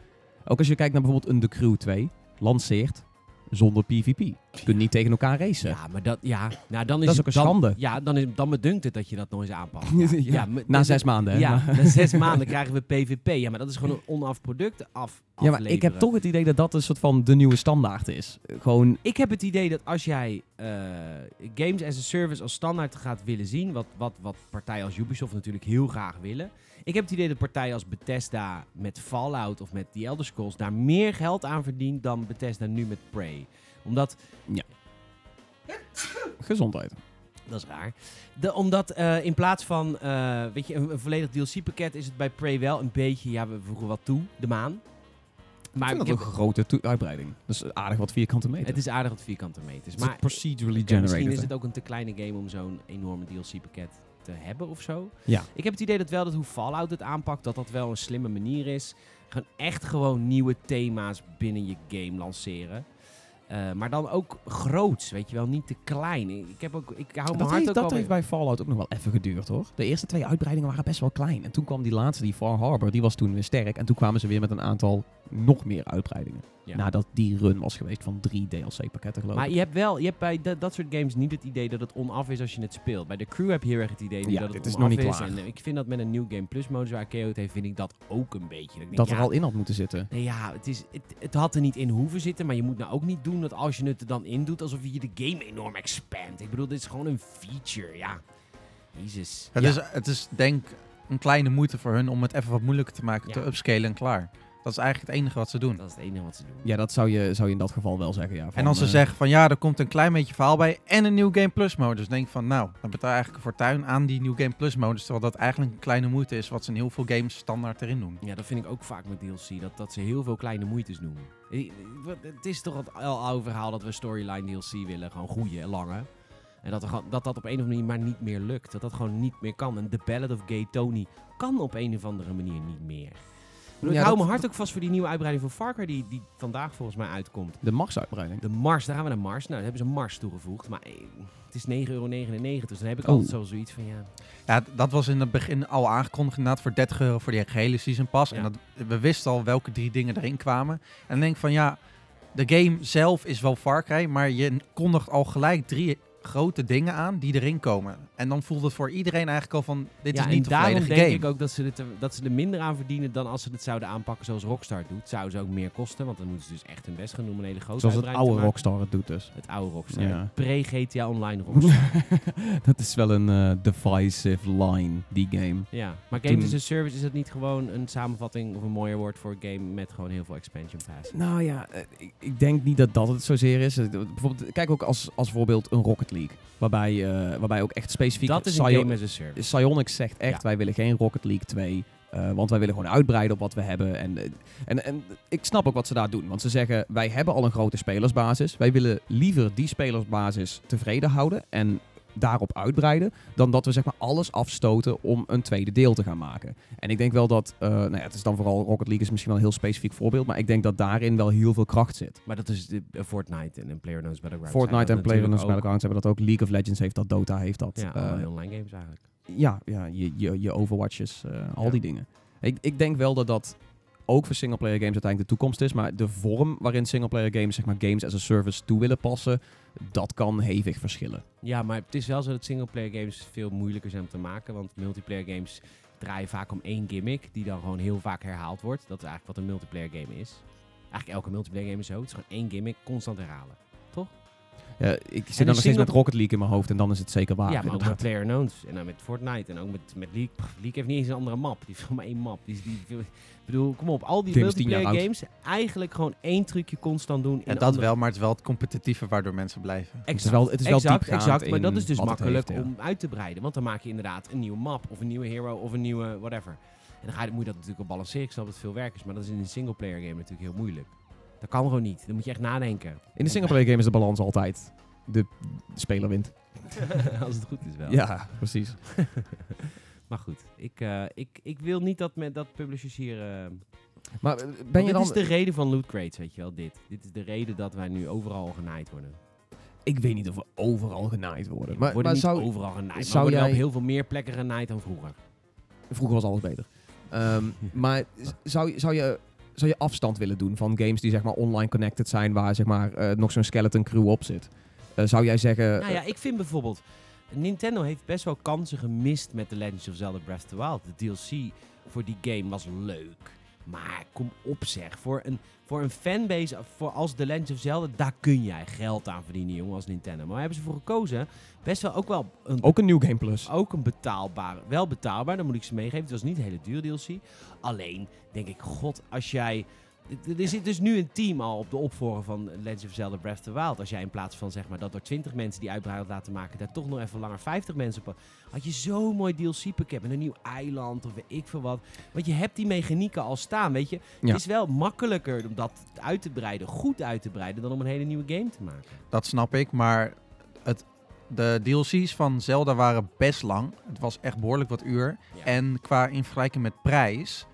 Ook als je kijkt naar bijvoorbeeld een The Crew 2, lanceert zonder PvP. Je kunt niet tegen elkaar racen. Ja, maar dat, ja, nou dan is Dat is ook een dan- schande. Ja, dan, is, dan bedunkt het dat je dat nog eens aanpast. Ja, Na zes maanden. Ja, na zes maanden krijgen we PvP. Ja, maar dat is gewoon een onaf product af. ja, maar ik heb toch het idee dat dat een soort van de nieuwe standaard is. Gewoon, Ik heb het idee dat als jij eh, games as a service als standaard gaat willen zien, wat, wat, wat partijen als Ubisoft natuurlijk heel graag willen. Ik heb het idee dat partijen als Bethesda met Fallout of met The Elder Scrolls daar meer geld aan verdient dan Bethesda nu met Prey. Omdat gezondheid. Dat is raar. De, omdat eh, in plaats van, eh, weet je, een, een volledig DLC-pakket is het bij Prey wel een beetje, ja, we voegen wat toe, de maan. Maar ik vind ik dat heb- ook een grote uitbreiding. Dat is aardig wat vierkante meter. het is aardig wat vierkante meters. Het is Maar procedurally generated. misschien is het ook een te kleine game om zo'n enorme DLC-pakket te hebben of zo. Ja. Ik heb het idee dat wel dat hoe Fallout het aanpakt, dat dat wel een slimme manier is. Gewoon echt gewoon nieuwe thema's binnen je game lanceren. Eh, maar dan ook groots, weet je wel, niet te klein. Ik, heb ook, ik hou mijn Dat, hart heeft, ook dat heeft bij Fallout ook nog wel even geduurd hoor. De eerste twee uitbreidingen waren best wel klein. En toen kwam die laatste, die Far Harbor, die was toen weer sterk. En toen kwamen ze weer met een aantal nog meer uitbreidingen. Ja. Nadat die run was geweest van drie DLC-pakketten geloof Maar ik. je hebt wel, je hebt bij dat, dat soort games niet het idee dat het onaf is als je het speelt. Bij de crew heb je heel erg het idee Ja, dat het dit is onaf nog niet is. klaar. En ik vind dat met een New Game Plus modus waar KO het heeft, vind ik dat ook een beetje. Dat, ik denk, Dat er ja, al in had moeten zitten. Nee, ja, het, is, het, het had er niet in hoeven zitten, maar je moet nou ook niet doen dat als je het er dan in doet, alsof je de game enorm expand. Ik bedoel, dit is gewoon een feature, ja. Jezus. Het, Ja. is, het is denk een kleine moeite voor hun om het even wat moeilijker te maken, Ja. te upscalen en klaar. Dat is eigenlijk het enige wat ze doen. Dat is het enige wat ze doen. Ja, dat zou je, zou je in dat geval wel zeggen. Ja, En als ze eh, zeggen van ja, er komt een klein beetje verhaal bij en een New Game Plus modus. Dan denk ik van nou, dan betaal je eigenlijk een fortuin aan die New Game Plus modus. Terwijl dat eigenlijk een kleine moeite is wat ze in heel veel games standaard erin doen. Ja, dat vind ik ook vaak met DLC, dat, dat ze heel veel kleine moeites noemen. Het is toch het al oude verhaal dat we storyline DLC willen, gewoon goede, lange. En dat, er gewoon- dat dat op een of andere manier maar niet meer lukt. Dat dat gewoon niet meer kan. En The Ballad of Gay Tony kan op een of andere manier niet meer. Ik, Ja, hou dat- mijn hart ook vast voor die nieuwe uitbreiding van Far Cry die, die vandaag volgens mij uitkomt. De Mars-uitbreiding. De Mars, daar gaan we naar Mars. Nou, daar hebben ze Mars toegevoegd. Maar eh, het is 9,99 euro. Dus dan heb ik Oh. altijd zo zoiets van ja. Ja, dat was in het begin al aangekondigd inderdaad voor 30 euro voor die gehele season pass. Ja. En dat, we wisten al welke drie dingen erin kwamen. En dan denk ik van ja, de game zelf is wel Far Cry, maar je kondigt al gelijk drie grote dingen aan die erin komen. En dan voelt het voor iedereen eigenlijk al van dit ja, is niet de daarom volledige denk game. ik ook dat ze, het, er- dat ze er minder aan verdienen dan als ze het zouden aanpakken zoals Rockstar het doet. Zouden ze ook meer kosten, want dan moeten ze dus echt hun best gaan doen om een hele grote Zoals het oude. Rockstar het doet dus. Het oude Rockstar. Ja. Pre-GTA Online (laughs) Rockstar. dat is wel een eh, divisive line, die game. ja. Maar Toen- as a Service, is dat niet gewoon een samenvatting of een mooier woord voor een game met gewoon heel veel expansion pass? Nou ja, eh, ik, ik denk niet dat dat het zozeer is. Eh, Bijvoorbeeld, kijk ook als, als voorbeeld een Rocket League. Waarbij, eh, waarbij ook echt specifiek... Dat is een game as a service. Psyonix zegt echt, Ja. wij willen geen Rocket League 2. eh, want wij willen gewoon uitbreiden op wat we hebben. En, eh, en, en ik snap ook wat ze daar doen. Want ze zeggen, wij hebben al een grote spelersbasis. Wij willen liever die spelersbasis tevreden houden. En daarop uitbreiden. Dan dat we zeg maar alles afstoten om een tweede deel te gaan maken. En ik denk wel dat, eh, nou ja, het is dan vooral Rocket League is misschien wel een heel specifiek voorbeeld. Maar ik denk dat daarin wel heel veel kracht zit. Maar dat is de, eh, Fortnite en, en PlayerUnknown's Battlegrounds. Fortnite en PlayerUnknown's. Battlegrounds hebben dat ook. League of Legends heeft dat. Dota heeft dat. Ja, Eh, online games eigenlijk. ja, ja je, je, je Overwatches, al Ja. die dingen. Ik, ik denk wel dat dat ook voor singleplayer games uiteindelijk de toekomst is. Maar de vorm waarin singleplayer games, zeg maar games as a service toe willen passen, dat kan hevig verschillen. Ja, maar het is wel zo dat singleplayer games veel moeilijker zijn om te maken. Want multiplayer games draaien vaak om één gimmick, die dan gewoon heel vaak herhaald wordt. Dat is eigenlijk wat een multiplayer game is. Eigenlijk elke multiplayer game is zo. Het is gewoon één gimmick, constant herhalen. Ja, ik zit dan nog steeds met Rocket League in mijn hoofd en dan is het zeker waar. ja, maar ook met inderdaad. PlayerUnknown's en dan met Fortnite en ook met, met League. Pff, League heeft niet eens een andere map. Die heeft (laughs) maar één map. Die, is- die, ik bedoel, kom op. Al die multiplayer games eigenlijk gewoon één trucje constant doen. En dat andere- wel, maar het is wel het competitieve waardoor mensen blijven. Het is wel, het is wel exact, diepgaand exact. Maar dat is dus makkelijk heeft, ja. om uit te breiden. Want dan maak je inderdaad een nieuwe map of een nieuwe hero of een nieuwe whatever. En dan ga je, moet je dat natuurlijk op balanceren. Ik snap dat het veel werk is, maar dat is in een singleplayer game natuurlijk heel moeilijk. Dat kan gewoon niet. Dan moet je echt nadenken. In de singleplayer game is de balans altijd. De, de speler wint. (laughs) Als het goed is wel. Ja, precies. (laughs) Maar goed, ik, eh, ik, ik wil niet dat, met, dat publishers hier... eh, Maar eh, ben je dit dan... is de reden van loot crates, weet je wel, dit. Dit is de reden dat wij nu overal genaaid worden. Ik weet niet of we overal genaaid worden. we Maar, worden maar niet zou, overal genaaid, maar we zou worden jij- op heel veel meer plekken genaaid dan vroeger. Vroeger was alles beter. Ehm, (laughs) maar zou, je- zou, je, zou je afstand willen doen van games die zeg maar online connected zijn, waar zeg maar nog zo'n skeleton crew op zit? Zou jij zeggen... Nou ja, ik vind bijvoorbeeld... Nintendo heeft best wel kansen gemist met The Legend of Zelda Breath of the Wild. De DLC voor die game was leuk. Maar kom op zeg. Voor een, voor een fanbase voor als The Legend of Zelda, daar kun jij geld aan verdienen, jongen, als Nintendo. Maar waar hebben ze voor gekozen? Best wel ook wel een, ook een New Game Plus. ook een betaalbare. Wel betaalbaar, dan moet ik ze meegeven. Het was niet een hele duur DLC. Alleen denk ik, god, als jij... Er zit dus nu een team al op de opvolger van Legend of Zelda Breath of the Wild. Als jij in plaats van zeg maar dat door 20 mensen die uitbreiding laten maken, daar toch nog even langer 50 mensen op. Had je zo'n mooi DLC-pakket met een nieuw eiland of weet ik veel wat. Want je hebt die mechanieken al staan, weet je. Ja. Het is wel makkelijker om dat uit te breiden, goed uit te breiden, dan om een hele nieuwe game te maken. Dat snap ik, maar het, de DLC's van Zelda waren best lang. Het was echt behoorlijk wat uur. Ja. En qua in vergelijking met prijs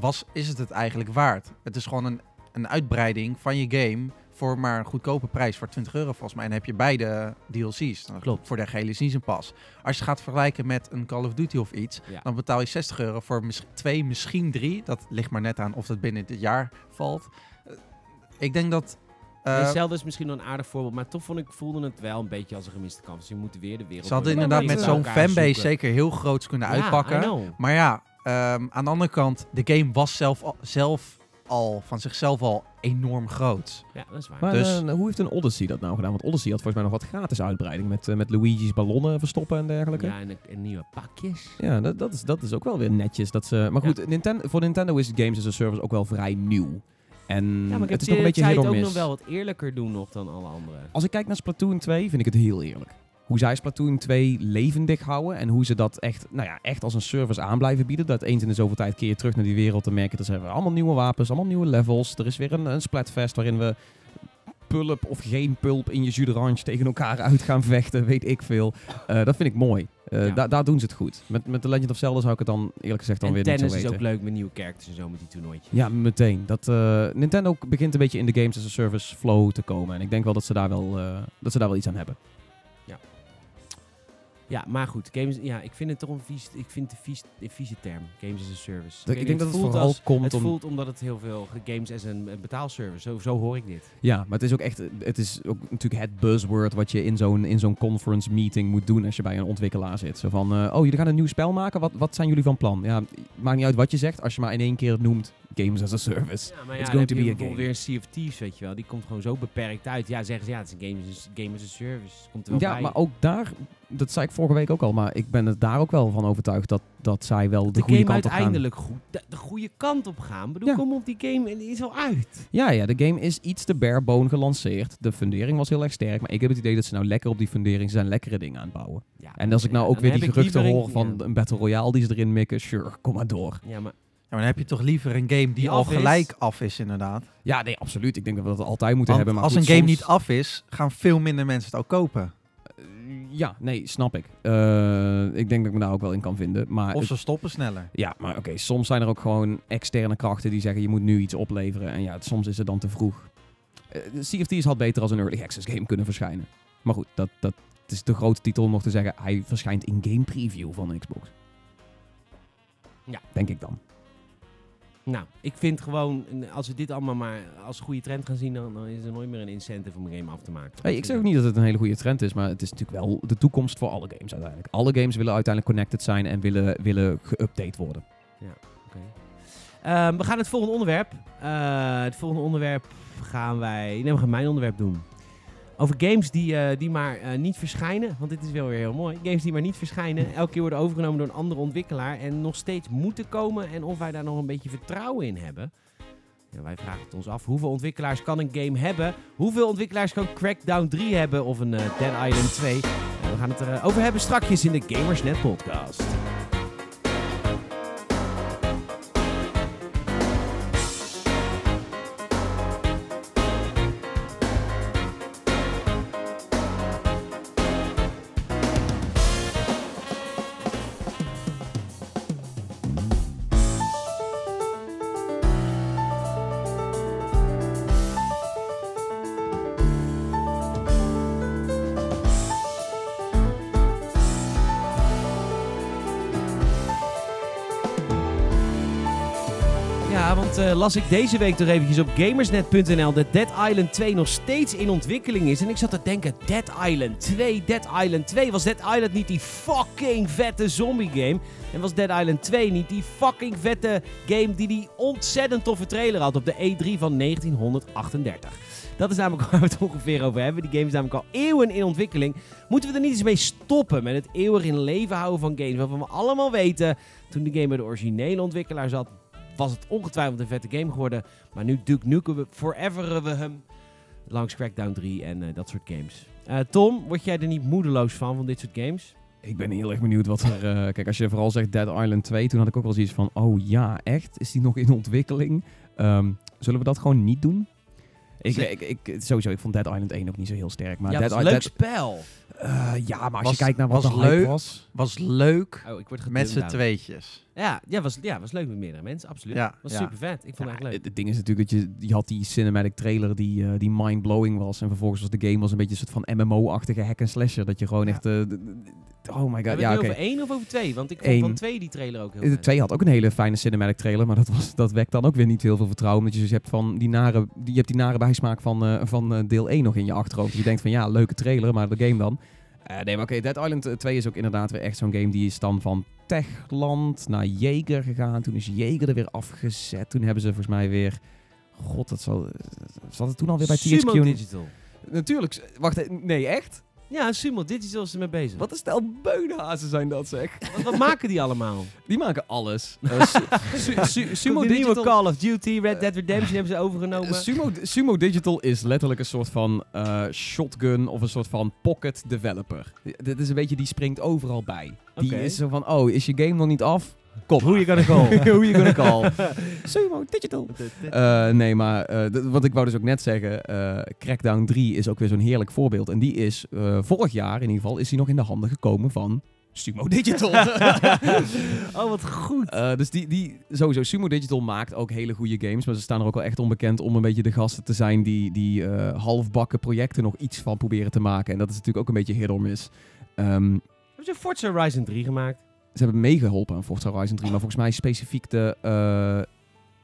was, is het het eigenlijk waard. Het is gewoon een, een uitbreiding van je game voor maar een goedkope prijs, voor 20 euro volgens mij. En dan heb je beide DLC's. Dan Klopt. Voor de gehele season pass. Als je gaat vergelijken met een Call of Duty of iets, Ja. dan betaal je 60 euro voor mis- twee, misschien drie. Dat ligt maar net aan of dat binnen dit jaar valt. Eh, ik denk dat... Zelda is misschien wel een aardig voorbeeld, maar toch vond ik, voelde het wel een beetje als een gemiste kans. Je moet weer de wereld... ze hadden inderdaad met zo'n fanbase zoeken. zeker heel groots kunnen Ja, uitpakken. Maar ja, ehm, aan de andere kant, de game was zelf al, zelf al van zichzelf al enorm groot. Ja, dat is waar. Maar Dus- eh, hoe heeft een Odyssey dat nou gedaan? Want Odyssey had volgens mij nog wat gratis uitbreiding met, eh, met Luigi's ballonnen verstoppen en dergelijke. Ja, ja, en, en nieuwe pakjes. dat, dat, is, dat is ook wel weer netjes. Dat ze, maar goed, Ninten- voor Nintendo is Games as a Service ook wel vrij nieuw. En Ja, maar het is nog een beetje het or ook nog wel wat eerlijker doen nog dan alle anderen. Als ik kijk naar Splatoon 2, vind ik het heel eerlijk. Hoe zij Splatoon 2 levendig houden en hoe ze dat echt, nou ja, echt als een service aan blijven bieden. Dat eens in de zoveel tijd keer je terug naar die wereld te merken. Dat ze hebben allemaal nieuwe wapens, allemaal nieuwe levels. Er is weer een, een splatfest waarin we pulp of geen pulp in je jus d'orange tegen elkaar uit gaan vechten, weet ik veel. Eh, dat vind ik mooi. Eh, Ja. da- daar doen ze het goed. Met, met The Legend of Zelda zou ik het dan eerlijk gezegd dan en weer niet zo tennis is weten. ook leuk met nieuwe characters en zo met die toernooitjes. Ja, meteen. Dat, eh, Nintendo begint een beetje in de games as a service flow te komen. En ik denk wel dat ze daar wel, dat ze daar wel iets aan hebben. Ja, maar goed, games, ja, ik vind het toch een vies, ik vind het een vies, een vieze term, games as a service. ik denk dat het vooral als- komt Het om... voelt omdat het heel veel games as een, betaalservice, zo, zo hoor ik dit. Ja, maar het is ook echt, het is ook natuurlijk het buzzword wat je in zo'n, in zo'n conference meeting moet doen als je bij een ontwikkelaar zit. Zo van, eh, oh, jullie gaan een nieuw spel maken, wat, wat zijn jullie van plan? Ja, maakt niet uit wat je zegt, als je maar in één keer het noemt, games as a service. Ja, maar It's ja, going dan to be a game. weer Thieves, weet je wel. Die komt gewoon zo beperkt uit. Ja, zeggen ze, ja, het is een game, as- game as a service. Komt er wel Ja, bij. maar ook daar, dat zei ik vorige week ook al, maar ik ben er daar ook wel van overtuigd dat, dat zij wel de, de goede kant op gaan. uiteindelijk goed, de, de goede kant op gaan. Ik bedoel, Ja. kom op, die game die is al uit. Ja, ja, de game is iets te barebone gelanceerd. De fundering was heel erg sterk, maar ik heb het idee dat ze nou lekker op die fundering zijn lekkere dingen aan het bouwen. Ja, En als ik nou ja, ook weer die geruchten hoor van een Battle Royale die ze erin mikken, sure, kom maar door. Ja, maar Ja, maar dan heb je toch liever een game die, Die al is. gelijk af is, inderdaad. Ja, nee, absoluut. Ik denk dat we dat altijd moeten Want hebben. Maar als goed, een game soms- niet af is, gaan veel minder mensen het ook kopen. Ja, nee, snap ik. Eh, ik denk dat ik me daar ook wel in kan vinden. Maar Of het- ze stoppen sneller. ja, maar oké, soms zijn er ook gewoon externe krachten die zeggen je moet nu iets opleveren. En ja, soms is het dan te vroeg. Eh Sea of Thieves had beter als een early access game kunnen verschijnen. Maar goed, dat, dat het is de grote titel om nog te zeggen. Hij verschijnt in game preview van Xbox. Ja. Denk ik dan. Nou, ik vind gewoon, als we dit allemaal maar als goede trend gaan zien, dan, dan is er nooit meer een incentive om een game af te maken. Hey, ik zeg ook niet dat het een hele goede trend is, maar het is natuurlijk wel de toekomst voor alle games uiteindelijk. Alle games willen uiteindelijk connected zijn en willen, willen geüpdate worden. Ehm, we gaan het volgende onderwerp. Eh, het volgende onderwerp gaan wij. Nee, we gaan mijn onderwerp doen. Over games die, eh, die maar eh, niet verschijnen. Want dit is wel weer heel mooi. Games die maar niet verschijnen. (laughs) Elke keer worden overgenomen door een andere ontwikkelaar. En nog steeds moeten komen. En of wij daar nog een beetje vertrouwen in hebben. Ja, wij vragen het ons af. Hoeveel ontwikkelaars kan een game hebben? Hoeveel ontwikkelaars kan Crackdown 3 hebben? Of een eh, Dead Island 2? Eh, we gaan het erover hebben strakjes in de Gamersnet podcast. Eh, las ik deze week toch eventjes op gamersnet.nl dat Dead Island 2 nog steeds in ontwikkeling is. En ik zat te denken, Dead Island 2, Dead Island 2. Was Dead Island niet die fucking vette zombie game? En was Dead Island 2 niet die fucking vette game die die ontzettend toffe trailer had op de E3 van 1938? Dat is namelijk (laughs) waar we het ongeveer over hebben. Die game is namelijk al eeuwen in ontwikkeling. Moeten we er niet eens mee stoppen met het eeuwig in leven houden van games? Waarvan we allemaal weten, toen de game bij de originele ontwikkelaar zat, was het ongetwijfeld een vette game geworden. Maar nu Duke Nukem we, foreveren we hem langs Crackdown 3 en eh, dat soort games. Eh, Tom, word jij er niet moedeloos van, van dit soort games? Ik ben heel erg benieuwd wat er... eh, kijk, als je vooral zegt Dead Island 2, toen had ik ook wel zoiets van... Oh ja, echt? Is die nog in ontwikkeling? Ehm, zullen we dat gewoon niet doen? Ik, ik, ik, sowieso, ik vond Dead Island 1 ook niet zo heel sterk. Maar ja, Dead dat is een I- leuk Dead- spel. Eh, ja, maar als Was- je kijkt naar wat was de hype leuk. was... Was leuk Oh, ik word met z'n tweetjes. Ja, ja, was, ja, was leuk met meerdere mensen, absoluut. Ja, was ja. super vet. Ik vond het echt leuk. het, het ding is natuurlijk dat je, je had die cinematic trailer die, eh, die mind-blowing was. En vervolgens was de game was een beetje een soort van MMO-achtige hack en slasher. Dat je gewoon echt... eh, oh my god, ja het oké. nu over één of over twee? Want ik vond Eén. van twee die trailer ook heel De. 2 had ook een hele fijne cinematic trailer, maar dat, was, dat wekt dan ook weer niet heel veel vertrouwen. Omdat je dus hebt van die nare, die, je hebt die nare bijsmaak van, eh, van deel 1 nog in je achterhoofd. Je denkt van ja, leuke trailer, maar de game dan. Nee, maar oké, Dead Island eh, 2 is ook inderdaad weer echt zo'n game die is dan van Techland naar Jaeger gegaan. Toen is Jaeger er weer afgezet. Toen hebben ze volgens mij weer... God, dat zal... Zat het toen alweer bij THQ? Sumo Digital. Natuurlijk. Wacht, nee, echt? Ja, Sumo Digital is ermee bezig. Wat een stel beunhazen zijn dat, zeg. (laughs) Wat, wat maken die allemaal? Die maken alles. (laughs) Eh, su- su- (laughs) su- Sumo de nieuwe Digital... Call of Duty, Red Dead Redemption hebben ze overgenomen. Eh, Sumo, Sumo Digital is letterlijk een soort van eh, shotgun of een soort van pocket developer. Dit is een beetje, die springt overal bij. Die is zo van, oh, is je game nog niet af? Kom. Who you gonna call? (laughs) Who you gonna call? (laughs) Sumo Digital. Eh, nee, maar eh, wat ik wou dus ook net zeggen, eh, Crackdown 3 is ook weer zo'n heerlijk voorbeeld. En die is vorig jaar in ieder geval, is die nog in de handen gekomen van Sumo Digital. (laughs) oh, wat goed. Dus die, die, sowieso, Sumo Digital maakt ook hele goede games. Maar ze staan er ook wel echt onbekend om een beetje de gasten te zijn die, die halfbakken projecten nog iets van proberen te maken. En dat is natuurlijk ook een beetje hit or miss. Ehm, Hebben ze Forza Horizon 3 gemaakt? Ze hebben meegeholpen aan Forza Horizon 3, maar volgens mij specifiek de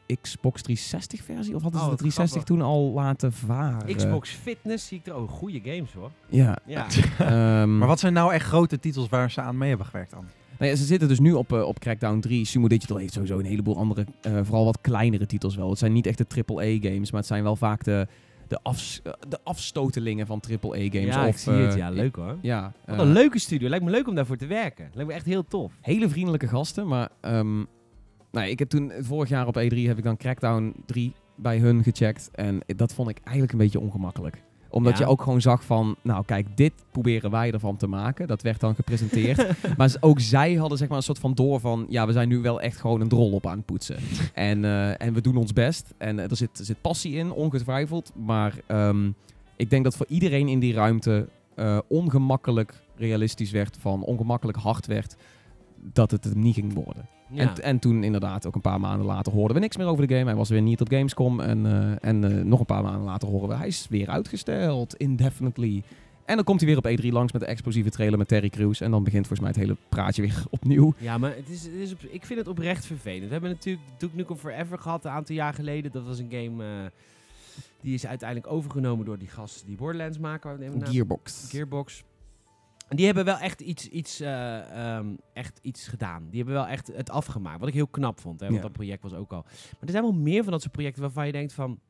eh, Xbox 360 versie. Of hadden ze Oh, de wat 360 toen al laten varen? Xbox Fitness zie ik er ook goede games hoor. Ja. Ja. (laughs) ehm, Maar wat zijn nou echt grote titels waar ze aan mee hebben gewerkt dan? Nou ja, ze zitten dus nu op, eh, op Crackdown 3. Sumo Digital heeft sowieso een heleboel andere, eh, vooral wat kleinere titels wel. Het zijn niet echt de AAA-games, maar het zijn wel vaak de, de, afs- de afstotelingen van AAA-games. ja, of, ik zie het. eh, Ja, leuk hoor. Ja, Wat eh, een leuke studio. Lijkt me leuk om daarvoor te werken. Lijkt me echt heel tof. hele vriendelijke gasten, maar ehm, nou, ik heb toen vorig jaar op E3 heb ik dan Crackdown 3 bij hun gecheckt en dat vond ik eigenlijk een beetje ongemakkelijk omdat Ja. je ook gewoon zag van, nou kijk, dit proberen wij ervan te maken. Dat werd dan gepresenteerd. (laughs) maar ook zij hadden zeg maar een soort van door van, ja, we zijn nu wel echt gewoon een drol op aan het poetsen. (laughs) en, eh, en we doen ons best. En eh, er, zit, er zit passie in, ongetwijfeld. Maar ehm, ik denk dat voor iedereen in die ruimte eh, ongemakkelijk realistisch werd, van ongemakkelijk hard werd, dat het hem niet ging worden. Ja. En, en toen inderdaad, ook een paar maanden later, hoorden we niks meer over de game. Hij was weer niet op Gamescom. En, eh, en eh, nog een paar maanden later horen we, hij is weer uitgesteld, indefinitely. En dan komt hij weer op E3 langs met de explosieve trailer met Terry Crews. En dan begint volgens mij het hele praatje weer (laughs) opnieuw. Ja, maar het is, het is op- ik vind het oprecht vervelend. We hebben natuurlijk Duke Nukem Forever gehad een aantal jaar geleden. Dat was een game eh, die is uiteindelijk overgenomen door die gasten die Borderlands maken. Gearbox. Gearbox. En die hebben wel echt iets, iets, eh, ehm, echt iets gedaan. Die hebben wel echt het afgemaakt. Wat ik heel knap vond. Hè, want Ja. dat project was ook al. Maar er zijn wel meer van dat soort projecten waarvan je denkt van...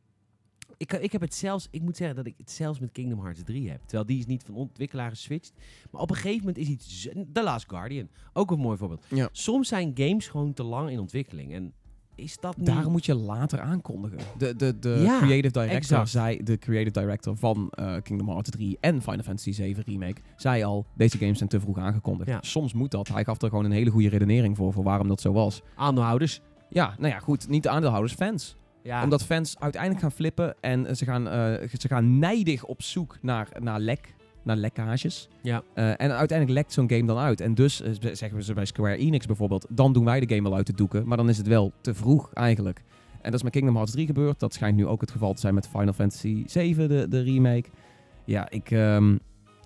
Ik, ik heb het zelfs... Ik moet zeggen dat ik het zelfs met Kingdom Hearts 3 heb. Terwijl die is niet van ontwikkelaar geswitcht. Maar op een gegeven moment is iets... The Last Guardian. Ook een mooi voorbeeld. Ja. Soms zijn games gewoon te lang in ontwikkeling. En is dat niet... Daarom moet je later aankondigen. De, de, de Ja, creative director exact. zei, de creative director van eh, Kingdom Hearts 3 en Final Fantasy 7 remake, zei al, deze games zijn te vroeg aangekondigd. Ja. Soms moet dat. Hij gaf er gewoon een hele goede redenering voor, voor waarom dat zo was. Aandeelhouders. Ja, nou ja, goed. Niet de aandeelhouders, fans. Ja. Omdat fans uiteindelijk gaan flippen en eh, ze gaan, eh, ze gaan nijdig op zoek naar, naar lek, naar lekkages. Ja. Eh, en uiteindelijk lekt zo'n game dan uit. En dus eh, zeggen ze bij Square Enix bijvoorbeeld, dan doen wij de game wel uit de doeken. Maar dan is het wel te vroeg eigenlijk. En dat is met Kingdom Hearts 3 gebeurd. Dat schijnt nu ook het geval te zijn met Final Fantasy 7, de, de remake. Ja, ik, ehm,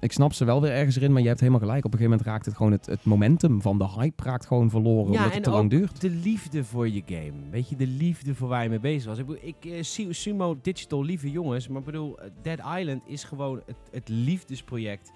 ik snap ze wel weer ergens erin, maar je hebt helemaal gelijk. Op een gegeven moment raakt het gewoon het, het momentum van de hype raakt gewoon verloren, omdat het te lang duurt. De liefde voor je game. Weet je, de liefde voor waar je mee bezig was. Ik, bedoel, ik eh, zie Sumo Digital lieve jongens, maar ik bedoel, eh, Dead Island is gewoon het, het liefdesproject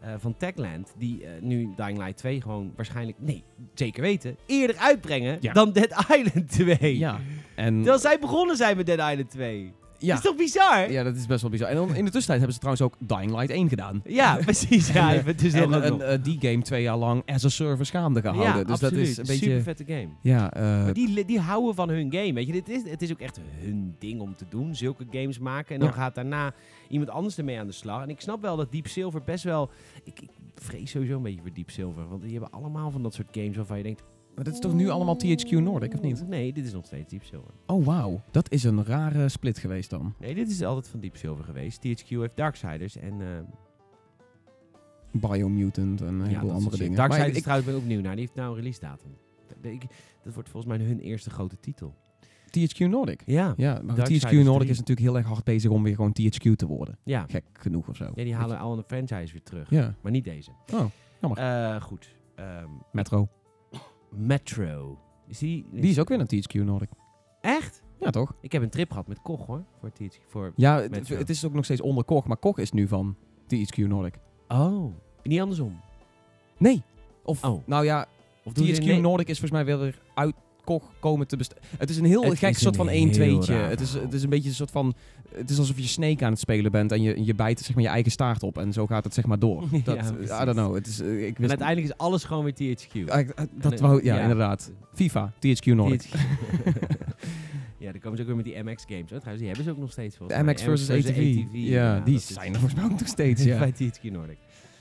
eh, van Techland. Die eh, nu Dying Light 2 gewoon waarschijnlijk, nee, zeker weten, eerder uitbrengen Ja. dan Dead (laughs) Island 2. Ja, en... Terwijl zij begonnen zijn met Dead Island 2. Ja. Is toch bizar? Ja, dat is best wel bizar. En dan in de tussentijd hebben ze trouwens ook Dying Light 1 gedaan. Ja, (laughs) precies. Ja, En, eh, het is en eh, die game twee jaar lang as a service gaande gehouden. ja, dus absoluut. dat is een beetje... Super vette game. Ja, eh, Maar die, die houden van hun game. Weet je, dit is, het is ook echt hun ding om te doen. Zulke games maken. En dan Ja. gaat daarna iemand anders ermee aan de slag. En ik snap wel dat Deep Silver best wel. Ik, ik vrees sowieso een beetje voor Deep Silver. Want die hebben allemaal van dat soort games waarvan je denkt. Maar dat is toch nu allemaal THQ Nordic, of niet? Nee, dit is nog steeds Deep Silver. Oh, wauw. Dat is een rare split geweest dan. Nee, dit is altijd van Deep Silver geweest. THQ heeft Darksiders en. eh, Biomutant en een Ja, andere dingen. Maar is ik, trouwens ben ik ook nieuw naar. Die heeft nou een release datum. Dat- ik- Dat wordt volgens mij hun eerste grote titel. THQ Nordic. Ja. Ja, maar Darksiders THQ Nordic 3. is natuurlijk heel erg hard bezig om weer gewoon THQ te worden. Ja. Gek genoeg of zo. ja, die halen al een franchise weer terug. Ja, Maar niet deze. Oh, jammer. Eh, goed. Ehm, Metro. Metro. Is die, Die is ook weer naar THQ Nordic. Echt? Ja, toch? Ik heb een trip gehad met Koch hoor. Voor THQ. Voor... Ja, het, Metro. het is ook nog steeds onder Koch, maar Koch is nu van THQ Nordic. Oh. Niet andersom. Nee. Of, Oh. nou ja, Of THQ Nordic is volgens mij weer uit Koch komen te bestaan. Het is een heel Het gek soort van heel 1-2'tje. raar Het is, het is een beetje een soort van... Het is alsof je Snake aan het spelen bent en je, je bijt zeg maar, je eigen staart op. En zo gaat het zeg maar door. (laughs) Ja, Dat, precies. I don't know. Het is, eh, ik En uiteindelijk is alles gewoon weer THQ. Ah, eh, dat En, wou, ja, ja. inderdaad. FIFA, THQ Nordic. THQ. (laughs) ja, dan komen ze ook weer met die MX games. hoor. Trouwens, die hebben ze ook nog steeds De. MX versus ATV. Ja, die zijn er volgens mij ook nog steeds, (laughs) ja. bij THQ Nordic.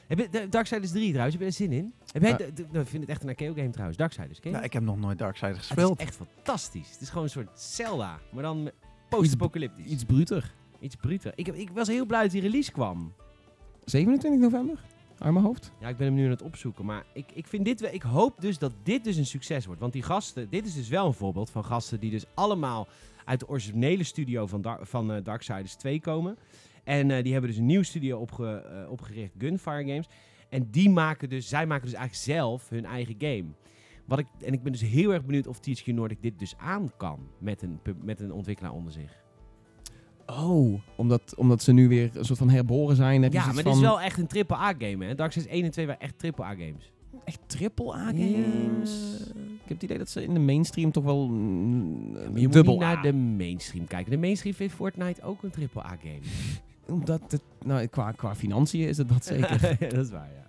Heb je, de Darksiders 3 trouwens, heb je er zin in? Heb jij, nou, ik vind het echt een arcade game trouwens, Darksiders. Ken je ik heb nog nooit Darksiders Ah, gespeeld. Het is echt fantastisch. Het is gewoon een soort Zelda, maar dan post-apocalyptisch. Iets bruter. Iets bruter. Ik, heb, ik was heel blij dat die release kwam. 27 november? Mijn hoofd? Ja, ik ben hem nu aan het opzoeken. Maar ik, ik, vind dit wel, ik hoop dus dat dit dus een succes wordt. Want die gasten, dit is dus wel een voorbeeld van gasten die dus allemaal uit de originele studio van, Dar- van eh, Darksiders 2 komen. En eh, die hebben dus een nieuw studio opge, eh, opgericht, Gunfire Games. En die maken dus, zij maken dus eigenlijk zelf hun eigen game. Wat ik, en ik ben dus heel erg benieuwd of THQ Nordic dit dus aan kan met een, met een ontwikkelaar onder zich. Oh, omdat, omdat ze nu weer een soort van herboren zijn. heb Ja, maar dit is van- wel echt een AAA-game, hè? Darksiders 1 en 2 waren echt AAA-games. Echt triple A games. Ik heb het idee dat ze in de mainstream toch wel mm, Maar je moet dubbel niet naar de mainstream kijken. De mainstream vindt Fortnite ook een AAA-game. (laughs) Omdat het, nou, qua, qua financiën is het dat (laughs) zeker. dat is waar, ja.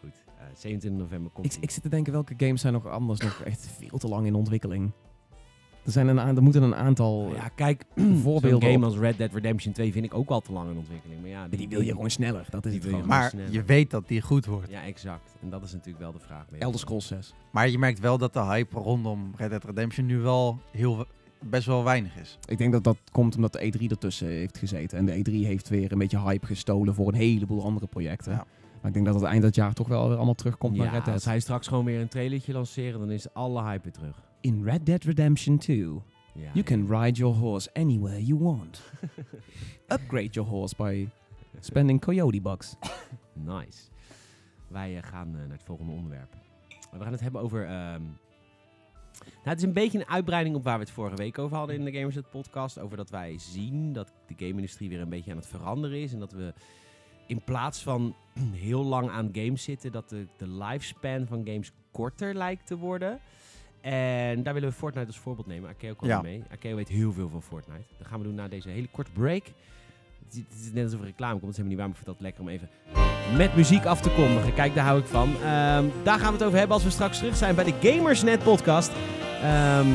Goed, eh 27 november komt ik, ik zit te denken welke games zijn nog anders nog echt veel te lang in ontwikkeling. Er, zijn een, aan- er moeten een aantal... Nou ja, kijk, (clears throat) voorbeelden zo'n game op. als Red Dead Redemption 2 vind ik ook al te lang in ontwikkeling. Maar ja, die wil je gewoon sneller. Dat is Die het wil je gewoon. gewoon Maar sneller. je weet dat die goed wordt. Ja, exact. En dat is natuurlijk wel de vraag. Elder. Scrolls 6. Maar je merkt wel dat de hype rondom Red Dead Redemption nu wel heel, best wel weinig is. Ik denk dat dat komt omdat de E3 ertussen heeft gezeten. En de E3 heeft weer een beetje hype gestolen voor een heleboel andere projecten. Ja. Maar ik denk dat het eind dat jaar toch wel weer allemaal terugkomt naar Ja, Red Dead. als hij straks gewoon weer een trailertje lanceren, dan is alle hype weer terug. In Red Dead Redemption 2, Ja, you ja. can ride your horse anywhere you want. (laughs) Upgrade your horse by spending coyote bucks. Nice. Wij eh, gaan eh, naar het volgende onderwerp. We gaan het hebben over. ehm, nou, het is een beetje een uitbreiding op waar we het vorige week over hadden in de Gamersnet podcast. Over dat wij zien dat de game-industrie weer een beetje aan het veranderen is. En dat we in plaats van (clears throat) heel lang aan games zitten, dat de, de lifespan van games korter lijkt te worden. En daar willen we Fortnite als voorbeeld nemen. Akeo kwam Ja. mee. Akeo weet heel veel van Fortnite. Dat gaan we doen na deze hele korte break. Het is, net alsof er reclame komt. Dat is helemaal niet waar, maar ik vind dat lekker om even met muziek af te kondigen. Kijk, daar hou ik van. Ehm, daar gaan we het over hebben als we straks terug zijn bij de Gamersnet podcast. Ehm,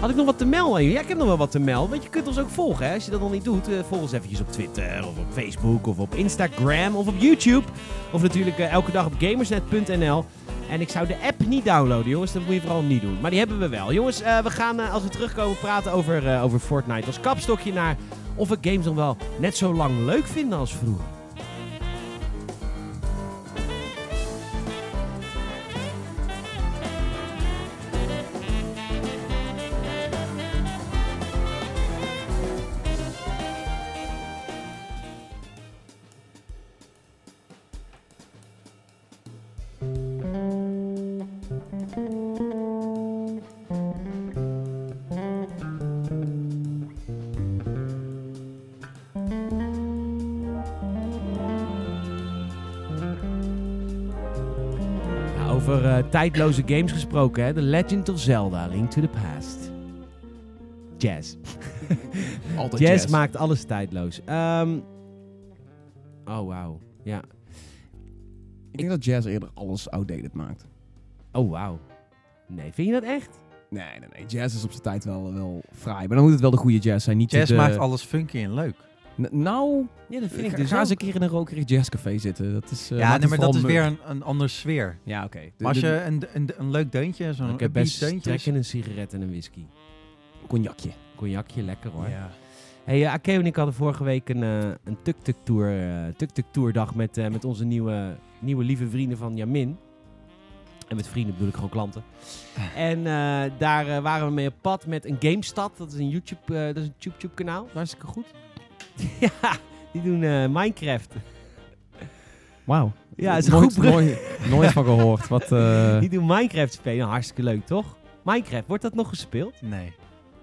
had ik nog wat te melden? Ja, ik heb nog wel wat te melden. Want je kunt ons ook volgen. Hè? Als je dat nog niet doet, eh, volg ons eventjes op Twitter of op Facebook of op Instagram of op YouTube. Of natuurlijk eh, elke dag op gamersnet.nl. En ik zou de app niet downloaden, jongens. Dat moet je vooral niet doen. Maar die hebben we wel. Jongens, eh, we gaan eh, als we terugkomen praten over, eh, over Fortnite als kapstokje naar of we games nog wel net zo lang leuk vinden als vroeger. Tijdloze games gesproken, hè? The Legend of Zelda, Link to the Past. Jazz. (laughs) Altijd Jazz, jazz. maakt alles tijdloos. Ehm, oh, wauw. Ja. Ik denk dat jazz eerder alles outdated maakt. Oh, wauw. Nee, vind je dat echt? Nee, nee, nee. Jazz is op zijn tijd wel, wel fraai. Maar dan moet het wel de goede jazz zijn. Niet Jazz de, maakt alles funky en leuk. N- Nou, Ja, dat vind ga, ik dus ga eens een keer in een rokerig jazzcafé zitten. Dat is, eh, ja, nee, maar dat is weer een, een andere sfeer. Ja, oké. Maar als je een, een, een leuk deuntje, zo'n ik heb best deuntje... trek in een sigaret en een whisky. Cognacje. Cognacje, lekker hoor. Ja. Hey, uh, Akeo en ik hadden vorige week een, uh, een tuk-tuk-tour, uh, tuk-tuk-tourdag met, met onze nieuwe, nieuwe lieve vrienden van Jamin. En met vrienden bedoel ik gewoon klanten. (laughs) En daar waren we mee op pad met een GameStad. Dat is een YouTube, dat is een YouTube kanaal. Hartstikke goed. (laughs) ja, die doen Minecraft. Wauw. Ja, is nooit, goed. nooit, nooit van gehoord. Wat, (laughs) Die doen Minecraft spelen. Hartstikke leuk, toch? Minecraft, wordt dat nog gespeeld? Nee.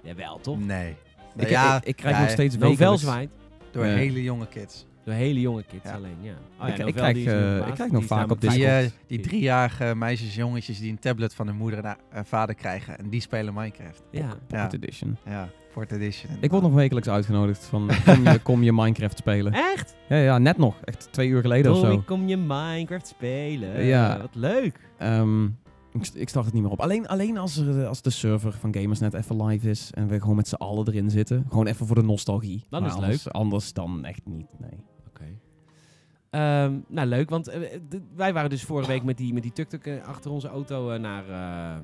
Jawel, toch? Nee. Ik, ja, ik, ik krijg ja, nog steeds wekelijks... zwaait. Door Ja. hele jonge kids. Door hele jonge kids Ja. alleen, ja. Oh, Ik- ja, ik Novel, krijg, die eh, nog ik Die nog vaak op Die, Discord. eh, die driejarige meisjes, jongetjes die een tablet van hun moeder en eh, vader krijgen. En die spelen Minecraft. Ja. Ja, Pocket Edition. ja. Fourth edition. Ik word nog wekelijks uitgenodigd van (laughs) kom je, kom je Minecraft spelen. Echt? Ja, ja, net nog. Echt twee uur geleden of Tommy, zo. kom je Minecraft spelen? Ja. Wat leuk. Ehm, ik, ik start het niet meer op. Alleen, alleen als, er, als de server van Gamersnet even live is en we gewoon met z'n allen erin zitten. Gewoon even voor de nostalgie. Dan Maar is het anders, Anders dan echt niet, nee. Oké. Ehm, nou, leuk, want eh, d- wij waren dus vorige week met die, met die tuk-tuk eh, achter onze auto eh, naar, eh,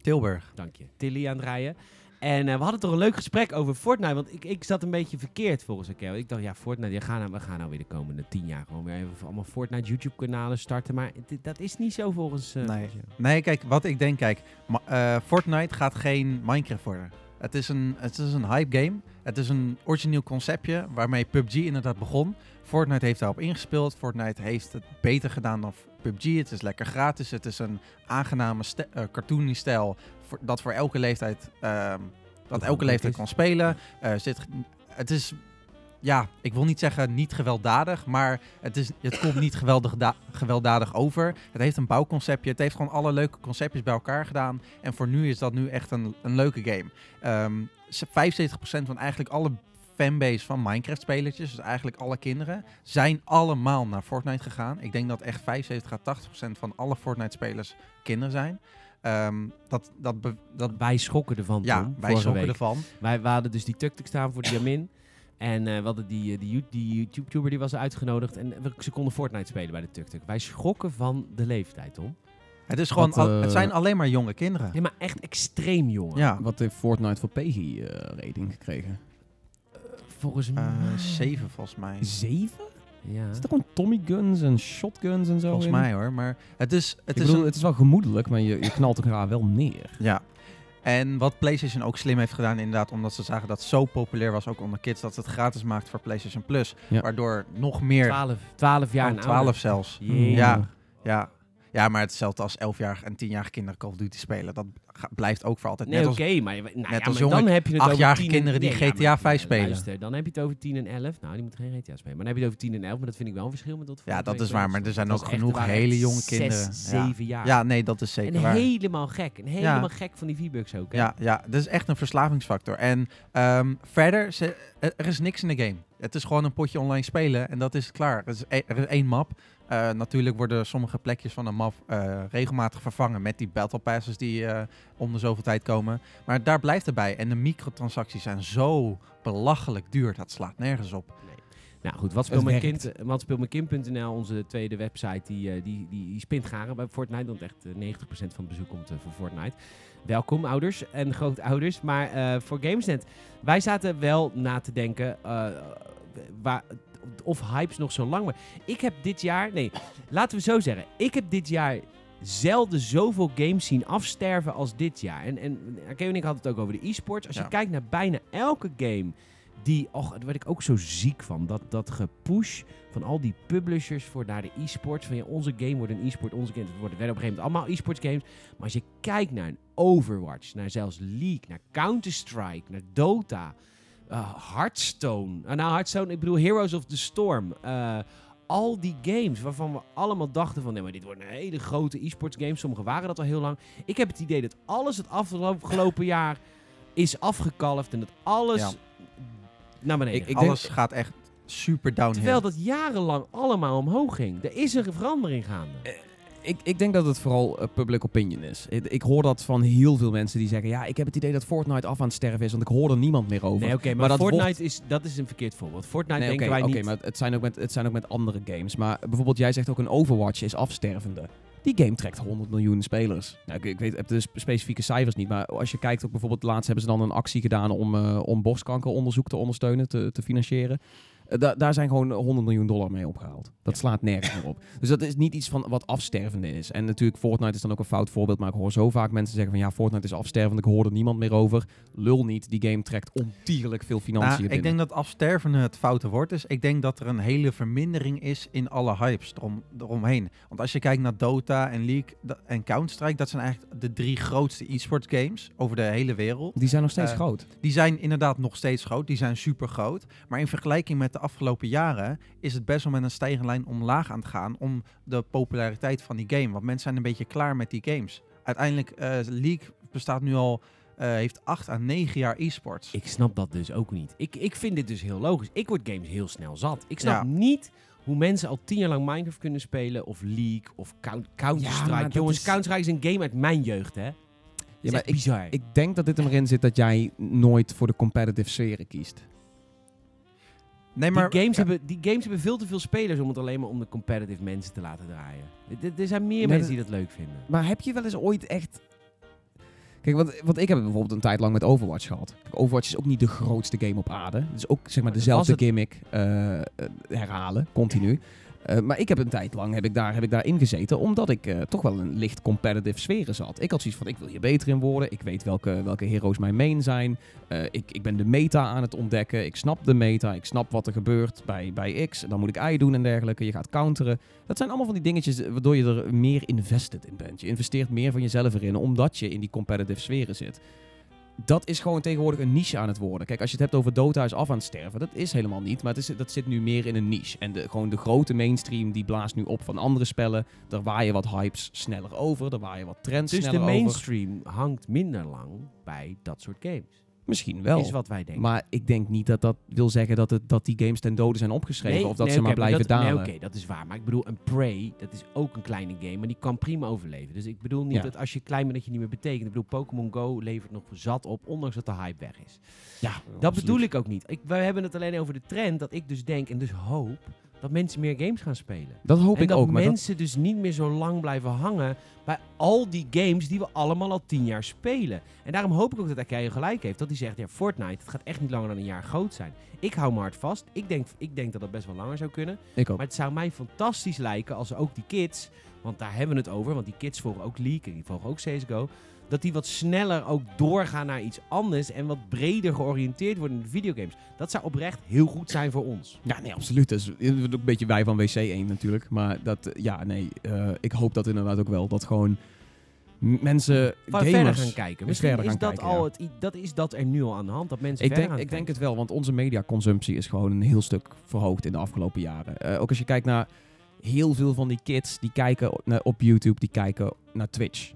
Tilburg. dank je, Tilly aan het rijden. En eh, we hadden toch een leuk gesprek over Fortnite, want ik, ik zat een beetje verkeerd volgens elkaar. Ik dacht, ja, Fortnite, ja, gaan nou, we gaan nou weer de komende tien jaar gewoon weer even allemaal Fortnite YouTube-kanalen starten. Maar dat is niet zo volgens... eh, Nee. volgens. Nee, kijk, wat ik denk, kijk, eh, Fortnite gaat geen Minecraft worden. Het is, een, het is een hype game. Het is een origineel conceptje waarmee PUBG inderdaad begon. Fortnite heeft daarop ingespeeld. Fortnite heeft het beter gedaan dan PUBG. Het is lekker gratis. Het is een aangename eh, cartoony stijl voor, dat voor elke leeftijd, ehm, dat elke leeftijd kan spelen. Eh, zit, het is, ja, ik wil niet zeggen niet gewelddadig, maar het, is, het komt niet geweldig da- gewelddadig over. Het heeft een bouwconceptje. Het heeft gewoon alle leuke conceptjes bij elkaar gedaan. En voor nu is dat nu echt een, een leuke game. Ehm, ze- 75% van eigenlijk alle fanbase van Minecraft-spelertjes, dus eigenlijk alle kinderen, zijn allemaal naar Fortnite gegaan. Ik denk dat echt 75 à 80% van alle Fortnite-spelers kinderen zijn. Ehm, dat, dat, be- dat, Wij schokken ervan, ja, Tom, wij schokken week. ervan. Wij, we hadden dus die tuk-tuk staan voor de Jamin. (laughs) En eh, we hadden die, eh, die, die YouTube-tuber die was uitgenodigd. En we, ze konden Fortnite spelen bij de tuk-tuk. Wij schrokken van de leeftijd, Tom. Het, is gewoon, Wat, al- eh, het zijn alleen maar jonge kinderen. Ja, maar echt extreem, jongen. Ja, Wat heeft Fortnite voor PEGI-rating gekregen? Volgens mij... Zeven volgens mij. Zeven? Ja. Is er gewoon Tommy guns en shotguns en zo Volgens in? mij hoor. Maar het is, het Ik is bedoel, een- het is wel gemoedelijk, maar je, je knalt elkaar wel neer. Ja. En wat PlayStation ook slim heeft gedaan, inderdaad, omdat ze zagen dat het zo populair was, ook onder kids, dat ze het gratis maakt voor PlayStation Plus. Ja. Waardoor nog meer, 12, 12 jaar oh, en 12 ouder. zelfs. Ja. Ja. Ja, maar hetzelfde als 11-jarige en 10-jarige kinderen Call of Duty spelen. Dat ga- blijft ook voor altijd. Nee, Net oké, als, maar, nou, ja, als maar dan heb je het over achtjarige 10 en- kinderen die nee, ja, GTA maar- 5 spelen. Luister, dan heb je het over 10 en 11. Nou, die moeten geen GTA spelen. Maar dan heb je het over 10 en 11, maar dat vind ik wel een verschil met dat ja, dat is waar, maar er zijn Dat ook genoeg hele jonge zes, kinderen. Ja. 7 jaar. ja, nee, dat is zeker en waar. helemaal gek. En helemaal gek van die V-Bucks ook. Hè? Ja, ja, dat is echt een verslavingsfactor. En ehm, verder, ze, er is niks in de game. Het is gewoon een potje online spelen en dat is klaar. Er is, e- er is één map. Eh, natuurlijk worden sommige plekjes van een map eh, regelmatig vervangen met die battle passes die eh, om de zoveel tijd komen. Maar daar blijft het bij. En de microtransacties zijn zo belachelijk duur. Dat slaat nergens op. Nou goed, wat speelt mijn kind? Wat speelt mijn kind.nl, onze tweede website, die, die, die, die spint garen bij Fortnite. Want echt eh, 90% van het bezoek komt voor Fortnite. Welkom ouders en grootouders. Maar eh, voor Gamesnet, wij zaten wel na te denken eh, waar, of hypes nog zo lang. Maar ik heb dit jaar, nee, laten we zo zeggen. Ik heb dit jaar zelden zoveel games zien afsterven als dit jaar. En, en ik hadden het ook over de e-sports. Als je Ja. kijkt naar bijna elke game die, och, daar werd ik ook zo ziek van. Dat, dat gepush van al die publishers voor naar de e-sports. Van ja, onze game wordt een e-sport, onze game wordt, werden op een gegeven moment allemaal e-sports games. Maar als je kijkt naar een Overwatch, naar zelfs League, naar Counter-Strike, naar Dota, eh, Hearthstone. Ah, nou, Hearthstone, ik bedoel Heroes of the Storm. eh, al die games waarvan we allemaal dachten van... nee, maar dit wordt een hele grote e-sports game. Sommige waren dat al heel lang. Ik heb het idee dat alles het afgelopen jaar is afgekalfd... en dat alles. Naar beneden Ik- ik denk- Alles gaat echt super downhill. Terwijl dat jarenlang allemaal omhoog ging. Er is een verandering gaande. Ik, ik denk dat het vooral eh, public opinion is. Ik, ik hoor dat van heel veel mensen die zeggen... ja, ik heb het idee dat Fortnite af aan het sterven is... want ik hoor er niemand meer over. Nee, oké, maar, Maar dat Fortnite wordt- is, dat is een verkeerd voorbeeld. Fortnite Nee, denken oké, wij oké, niet... maar het zijn, ook met, het zijn ook met andere games. Maar bijvoorbeeld, jij zegt ook een Overwatch is afstervende. Die game trekt 100 miljoen spelers. Nou, ik, ik weet, heb de sp- specifieke cijfers niet, maar als je kijkt, ook bijvoorbeeld laatst hebben ze dan een actie gedaan om, eh, om borstkankeronderzoek te ondersteunen, te, te financieren. Eh, da- daar zijn gewoon 100 miljoen dollar mee opgehaald. Dat slaat nergens meer op. Dus dat is niet iets van wat afstervende is. En natuurlijk, Fortnite is dan ook een fout voorbeeld. Maar ik hoor zo vaak mensen zeggen van ja, Fortnite is afstervend. Ik hoor er niemand meer over. Lul niet, die game trekt ontierlijk veel financiën Nou, ik binnen. denk dat afstervende het foute woord is. Ik denk dat er een hele vermindering is in alle hypes erom, eromheen. Want als je kijkt naar Dota en League en Counter-Strike, dat zijn eigenlijk de drie grootste e-sports games over de hele wereld. Die zijn nog steeds Eh, groot. Die zijn inderdaad nog steeds groot, die zijn super groot. Maar in vergelijking met de afgelopen jaren is het best wel met een stijgende lijn omlaag aan het gaan om de populariteit van die game. Want mensen zijn een beetje klaar met die games. Uiteindelijk, eh League bestaat nu al, eh, heeft acht à negen jaar e-sports. Ik snap dat dus ook niet. Ik, ik vind dit dus heel logisch. Ik word games heel snel zat. Ik snap Ja. niet hoe mensen al tien jaar lang Minecraft kunnen spelen. Of League, of Count- Counter-Strike. dat Jongens, is- Counter-Strike is een game uit mijn jeugd, hè? Ja, maar bizar. Ik denk dat dit erin zit dat jij nooit voor de competitive sferen kiest. Nee, die, games ja. hebben, die games hebben veel te veel spelers om het alleen maar om de competitive mensen te laten draaien. Er- zijn meer Nee, mensen die dat leuk vinden. Maar heb je wel eens ooit echt... Kijk, want, want ik heb bijvoorbeeld een tijd lang met Overwatch gehad. Overwatch is ook niet de grootste game op aarde. Het is ook zeg maar Maar dezelfde het- gimmick eh, eh, herhalen, continu. Eh, maar ik heb een tijd lang heb ik daar, heb ik daar ingezeten, omdat ik eh, toch wel een licht competitive sfeer zat. Ik had zoiets van, ik wil hier beter in worden. Ik weet welke, welke heroes mijn main zijn. Eh, ik, ik ben de meta aan het ontdekken. Ik snap de meta. Ik snap wat er gebeurt bij, bij X. Dan moet ik Y doen en dergelijke. Je gaat counteren. Dat zijn allemaal van die dingetjes waardoor je er meer invested in bent. Je investeert meer van jezelf erin, omdat je in die competitive sferen zit. Dat is gewoon tegenwoordig een niche aan het worden. Kijk, als je het hebt over Dota is af aan het sterven, dat is helemaal niet. Maar het is, dat zit nu meer in een niche. En de, gewoon de grote mainstream, die blaast nu op van andere spellen. Daar waaien wat hypes sneller over. Daar waaien wat trends Dus de sneller over. mainstream hangt minder lang bij dat soort games. Misschien wel. Is wat wij denken. Maar ik denk niet dat dat wil zeggen dat, het, dat die games ten dode zijn opgeschreven. of dat nee, ze maar blijven dat, dalen. Nee, oké, dat is waar. Maar ik bedoel, een Prey, dat is ook een kleine game, maar die kan prima overleven. Dus ik bedoel niet Ja. dat als je klein bent dat je niet meer betekent. Ik bedoel, Pokémon Go levert nog zat op, ondanks dat de hype weg is. Ja, Dat bedoel ik ook niet. Ik, wij hebben het alleen over de trend dat ik dus denk en dus hoop dat mensen meer games gaan spelen. Dat hoop en ik dat ook. Maar dat, mensen dus niet meer zo lang blijven hangen bij al die games die we allemaal al tien jaar spelen. En daarom hoop ik ook dat Akayo gelijk heeft. Dat hij zegt, ja, Fortnite, het gaat echt niet langer dan een jaar groot zijn. Ik hou me hard vast. Ik denk, ik denk dat dat best wel langer zou kunnen. ik ook. Maar het zou mij fantastisch lijken als ook die kids, want daar hebben we het over, want die kids volgen ook League en die volgen ook CSGO, dat die wat sneller ook doorgaan naar iets anders en wat breder georiënteerd worden in de videogames. Dat zou oprecht heel goed zijn voor ons. Ja, nee, absoluut. Dat is ook een beetje wij van WC 1 natuurlijk. Maar dat, eh, ja, nee, eh, ik hoop dat inderdaad ook wel. Dat gewoon mensen, Van gamers... verder gaan kijken. Misschien verder is gaan dat kijken, al ja. het, dat is dat er nu al aan de hand, dat mensen Ik verder denk, gaan ik denk het wel, want onze mediaconsumptie is gewoon een heel stuk verhoogd in de afgelopen jaren. Eh, ook als je kijkt naar heel veel van die kids die kijken op- op YouTube, die kijken naar Twitch.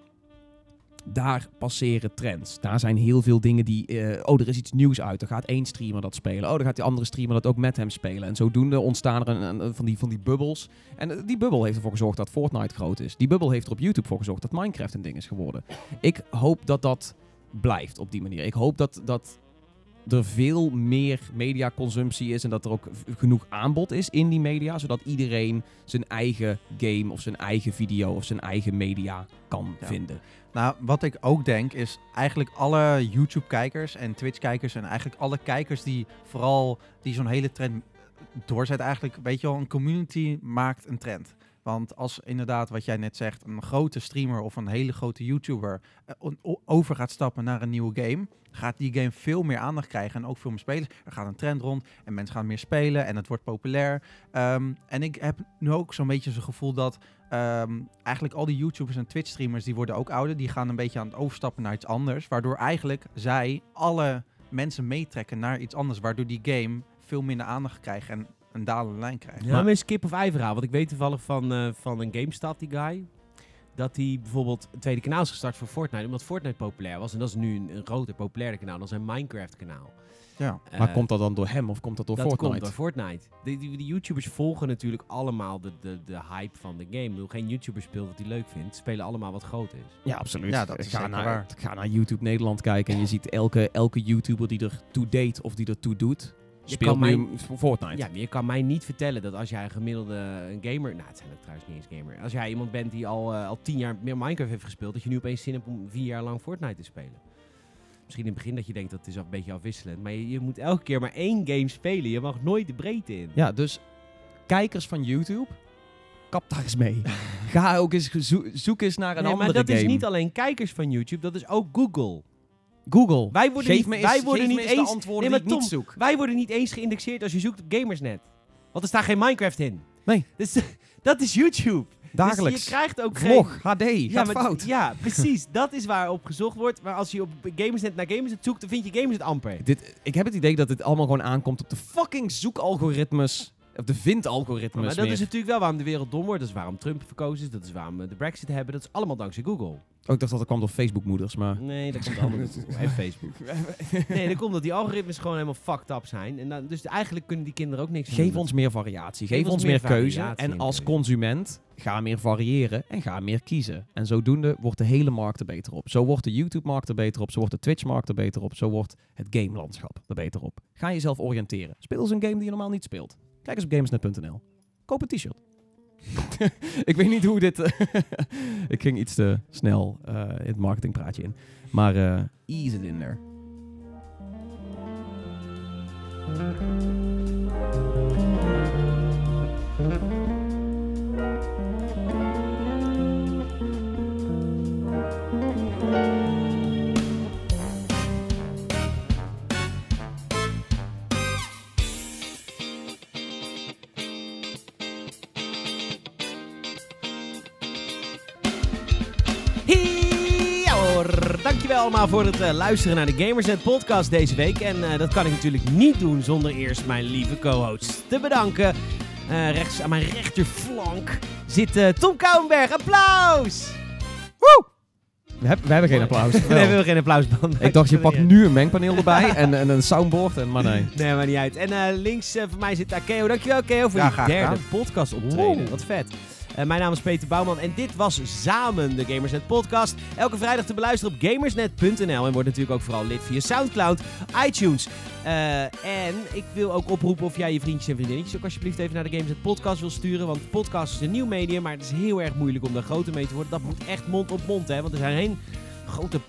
Daar passeren trends. Daar zijn heel veel dingen die... eh, oh, er is iets nieuws uit. Er gaat één streamer dat spelen. Oh, dan gaat die andere streamer dat ook met hem spelen. En zodoende ontstaan er een, van, die, van die bubbels. En eh, die bubbel heeft ervoor gezorgd dat Fortnite groot is. Die bubbel heeft er op YouTube voor gezorgd dat Minecraft een ding is geworden. Ik hoop dat dat blijft op die manier. Ik hoop dat, dat er veel meer mediaconsumptie is en dat er ook genoeg aanbod is in die media, zodat iedereen zijn eigen game of zijn eigen video of zijn eigen media kan Ja. vinden. Nou, wat ik ook denk is eigenlijk alle YouTube-kijkers en Twitch-kijkers en eigenlijk alle kijkers die vooral die zo'n hele trend doorzetten, eigenlijk, weet je wel, een community maakt een trend. Want als inderdaad, wat jij net zegt, een grote streamer of een hele grote YouTuber eh, over gaat stappen naar een nieuwe game, gaat die game veel meer aandacht krijgen en ook veel meer spelers. Er gaat een trend rond en mensen gaan meer spelen en het wordt populair. Ehm, en ik heb nu ook zo'n beetje zo'n gevoel dat Ehm, eigenlijk al die YouTubers en Twitch-streamers die worden ook ouder. Die gaan een beetje aan het overstappen naar iets anders. Waardoor eigenlijk zij alle mensen meetrekken naar iets anders. Waardoor die game veel minder aandacht krijgt en een dalende lijn krijgt. Ja, maar een skip of ei verhaal. Want ik weet toevallig van, eh, van een GameStop, die guy. Dat hij bijvoorbeeld een tweede kanaal is gestart voor Fortnite. Omdat Fortnite populair was. En dat is nu een, een groter, populairder kanaal dan zijn Minecraft kanaal. Ja. maar Eh, komt dat dan door hem of komt dat door dat Fortnite? komt door Fortnite. De, die, die YouTubers volgen natuurlijk allemaal de, de, de hype van de game. Ik bedoel, geen YouTuber speelt wat hij leuk vindt. Spelen allemaal wat groot is. Ja, absoluut. Ja, dat is ga, zeker naar, waar. ga naar YouTube Nederland kijken en je ziet elke, elke YouTuber die er toe deed of die er toe doet, speelt kan nu mij- Fortnite. Ja, maar je kan mij niet vertellen dat als jij een gemiddelde een gamer... Nou, het zijn ook trouwens niet eens gamer. Als jij iemand bent die al, eh, al tien jaar meer Minecraft heeft gespeeld... dat je nu opeens zin hebt om vier jaar lang Fortnite te spelen. Misschien in het begin dat je denkt dat het is een beetje afwisselend. Maar je, je moet elke keer maar één game spelen. Je mag nooit de breedte in. Ja, dus kijkers van YouTube, kap daar eens mee. (laughs) Ga ook eens zo- zoek eens naar een Nee, andere maar dat game. is niet alleen kijkers van YouTube, dat is ook Google. Google. Wij worden geef niet, eens, wij worden niet eens de antwoorden Nee, die ik niet zoek. Wij worden niet eens geïndexeerd als je zoekt op Gamersnet. Want er staat geen Minecraft in. Nee. Dus, (laughs) dat is YouTube. Dagelijks. Dus je krijgt ook geen... Vlog, HD, Ja, gaat fout. Ja, (laughs) precies. dat is waar op gezocht wordt. Maar als je op Gamersnet naar Gamersnet zoekt, dan vind je Gamersnet amper. Dit, ik heb het idee dat het allemaal gewoon aankomt op de fucking zoekalgoritmes. Of de vindalgoritmes maar dat meer. is natuurlijk wel waarom de wereld dom wordt. Dat is waarom Trump verkozen is. Dat is waarom we de Brexit hebben. Dat is allemaal dankzij Google. Oh, ik dacht dat het kwam door Facebook-moeders, maar... Nee, dat komt allemaal door Google (laughs) en Facebook. Nee, dat komt dat die algoritmes gewoon helemaal fucked up zijn. En dan, dus eigenlijk kunnen die kinderen ook niks Geef doen. ons meer variatie, geef, ons meer, keuze. En en als keuze. consument ga meer variëren en ga meer kiezen. En zodoende wordt de hele markt er beter op. Zo wordt de YouTube-markt er beter op, zo wordt de Twitch-markt er beter op, zo wordt het gamelandschap er beter op. Ga jezelf oriënteren. Speel eens een game die je normaal niet speelt. Kijk eens op gamersnet.nl. Koop een t-shirt. (laughs) ik weet niet hoe dit... (laughs) ik ging iets te snel in het marketingpraatje in. Maar eh ease it dankjewel allemaal voor het eh, luisteren naar de Gamersnet podcast deze week. En eh, dat kan ik natuurlijk niet doen zonder eerst mijn lieve co-hosts te bedanken. Eh, rechts aan mijn rechterflank zit Tom Kouwenberg. Applaus! We, hebben- we hebben geen applaus. (laughs) We hebben geen applausband. Ik dacht, je pakt nu een mengpaneel erbij (laughs) en, en een soundboard. En, maar nee. Nee, maar niet uit. En links voor mij zit daar Keo. Dankjewel Keo voor Ja, je graag derde gedaan. podcast optreden. Wow. Wat vet. Eh, mijn naam is Peter Bouwman en dit was Samen de Gamersnet podcast. Elke vrijdag te beluisteren op gamersnet.nl en word natuurlijk ook vooral lid via Soundcloud, iTunes. Eh, en ik wil ook oproepen of jij je vriendjes en vriendinnetjes ook alsjeblieft even naar de Gamersnet podcast wil sturen. Want podcast is een nieuw medium, maar het is heel erg moeilijk om daar groter mee te worden. Dat moet echt mond op mond, hè. Want er zijn geen grote...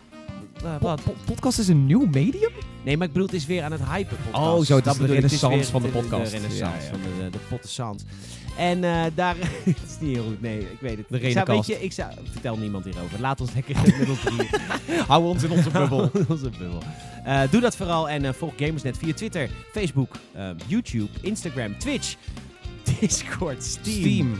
eh, wat? Po- podcast is een nieuw medium? Nee, maar ik bedoel, het is weer aan het hypen. Podcast. Oh, zo, het is de renaissance weer- van de podcast. De renaissance Ja, ja. van de, de, de. En eh, daar... (laughs) het is niet heel goed, nee, ik weet het. De ik zou, weet redenkast. je, ik zou... Vertel niemand hierover. Laat ons lekker (laughs) met ons drieën. Hou ons in onze bubbel. onze bubbel. Eh, doe dat vooral en eh, volg Gamersnet via Twitter, Facebook, eh, YouTube, Instagram, Twitch, (laughs) Discord, Steam. Steam.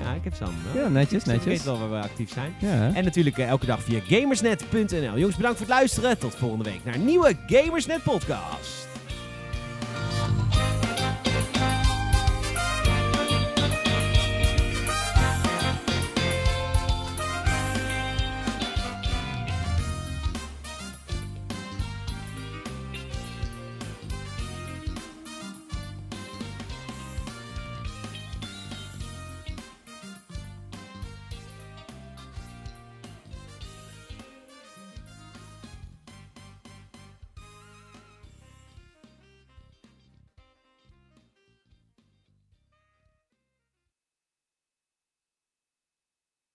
Ja, ik heb allemaal. Ja, netjes, Ik weet netjes. wel waar we actief zijn. Ja? En natuurlijk elke dag via gamersnet.nl. Jongens, bedankt voor het luisteren. Tot volgende week naar een nieuwe Gamersnet podcast.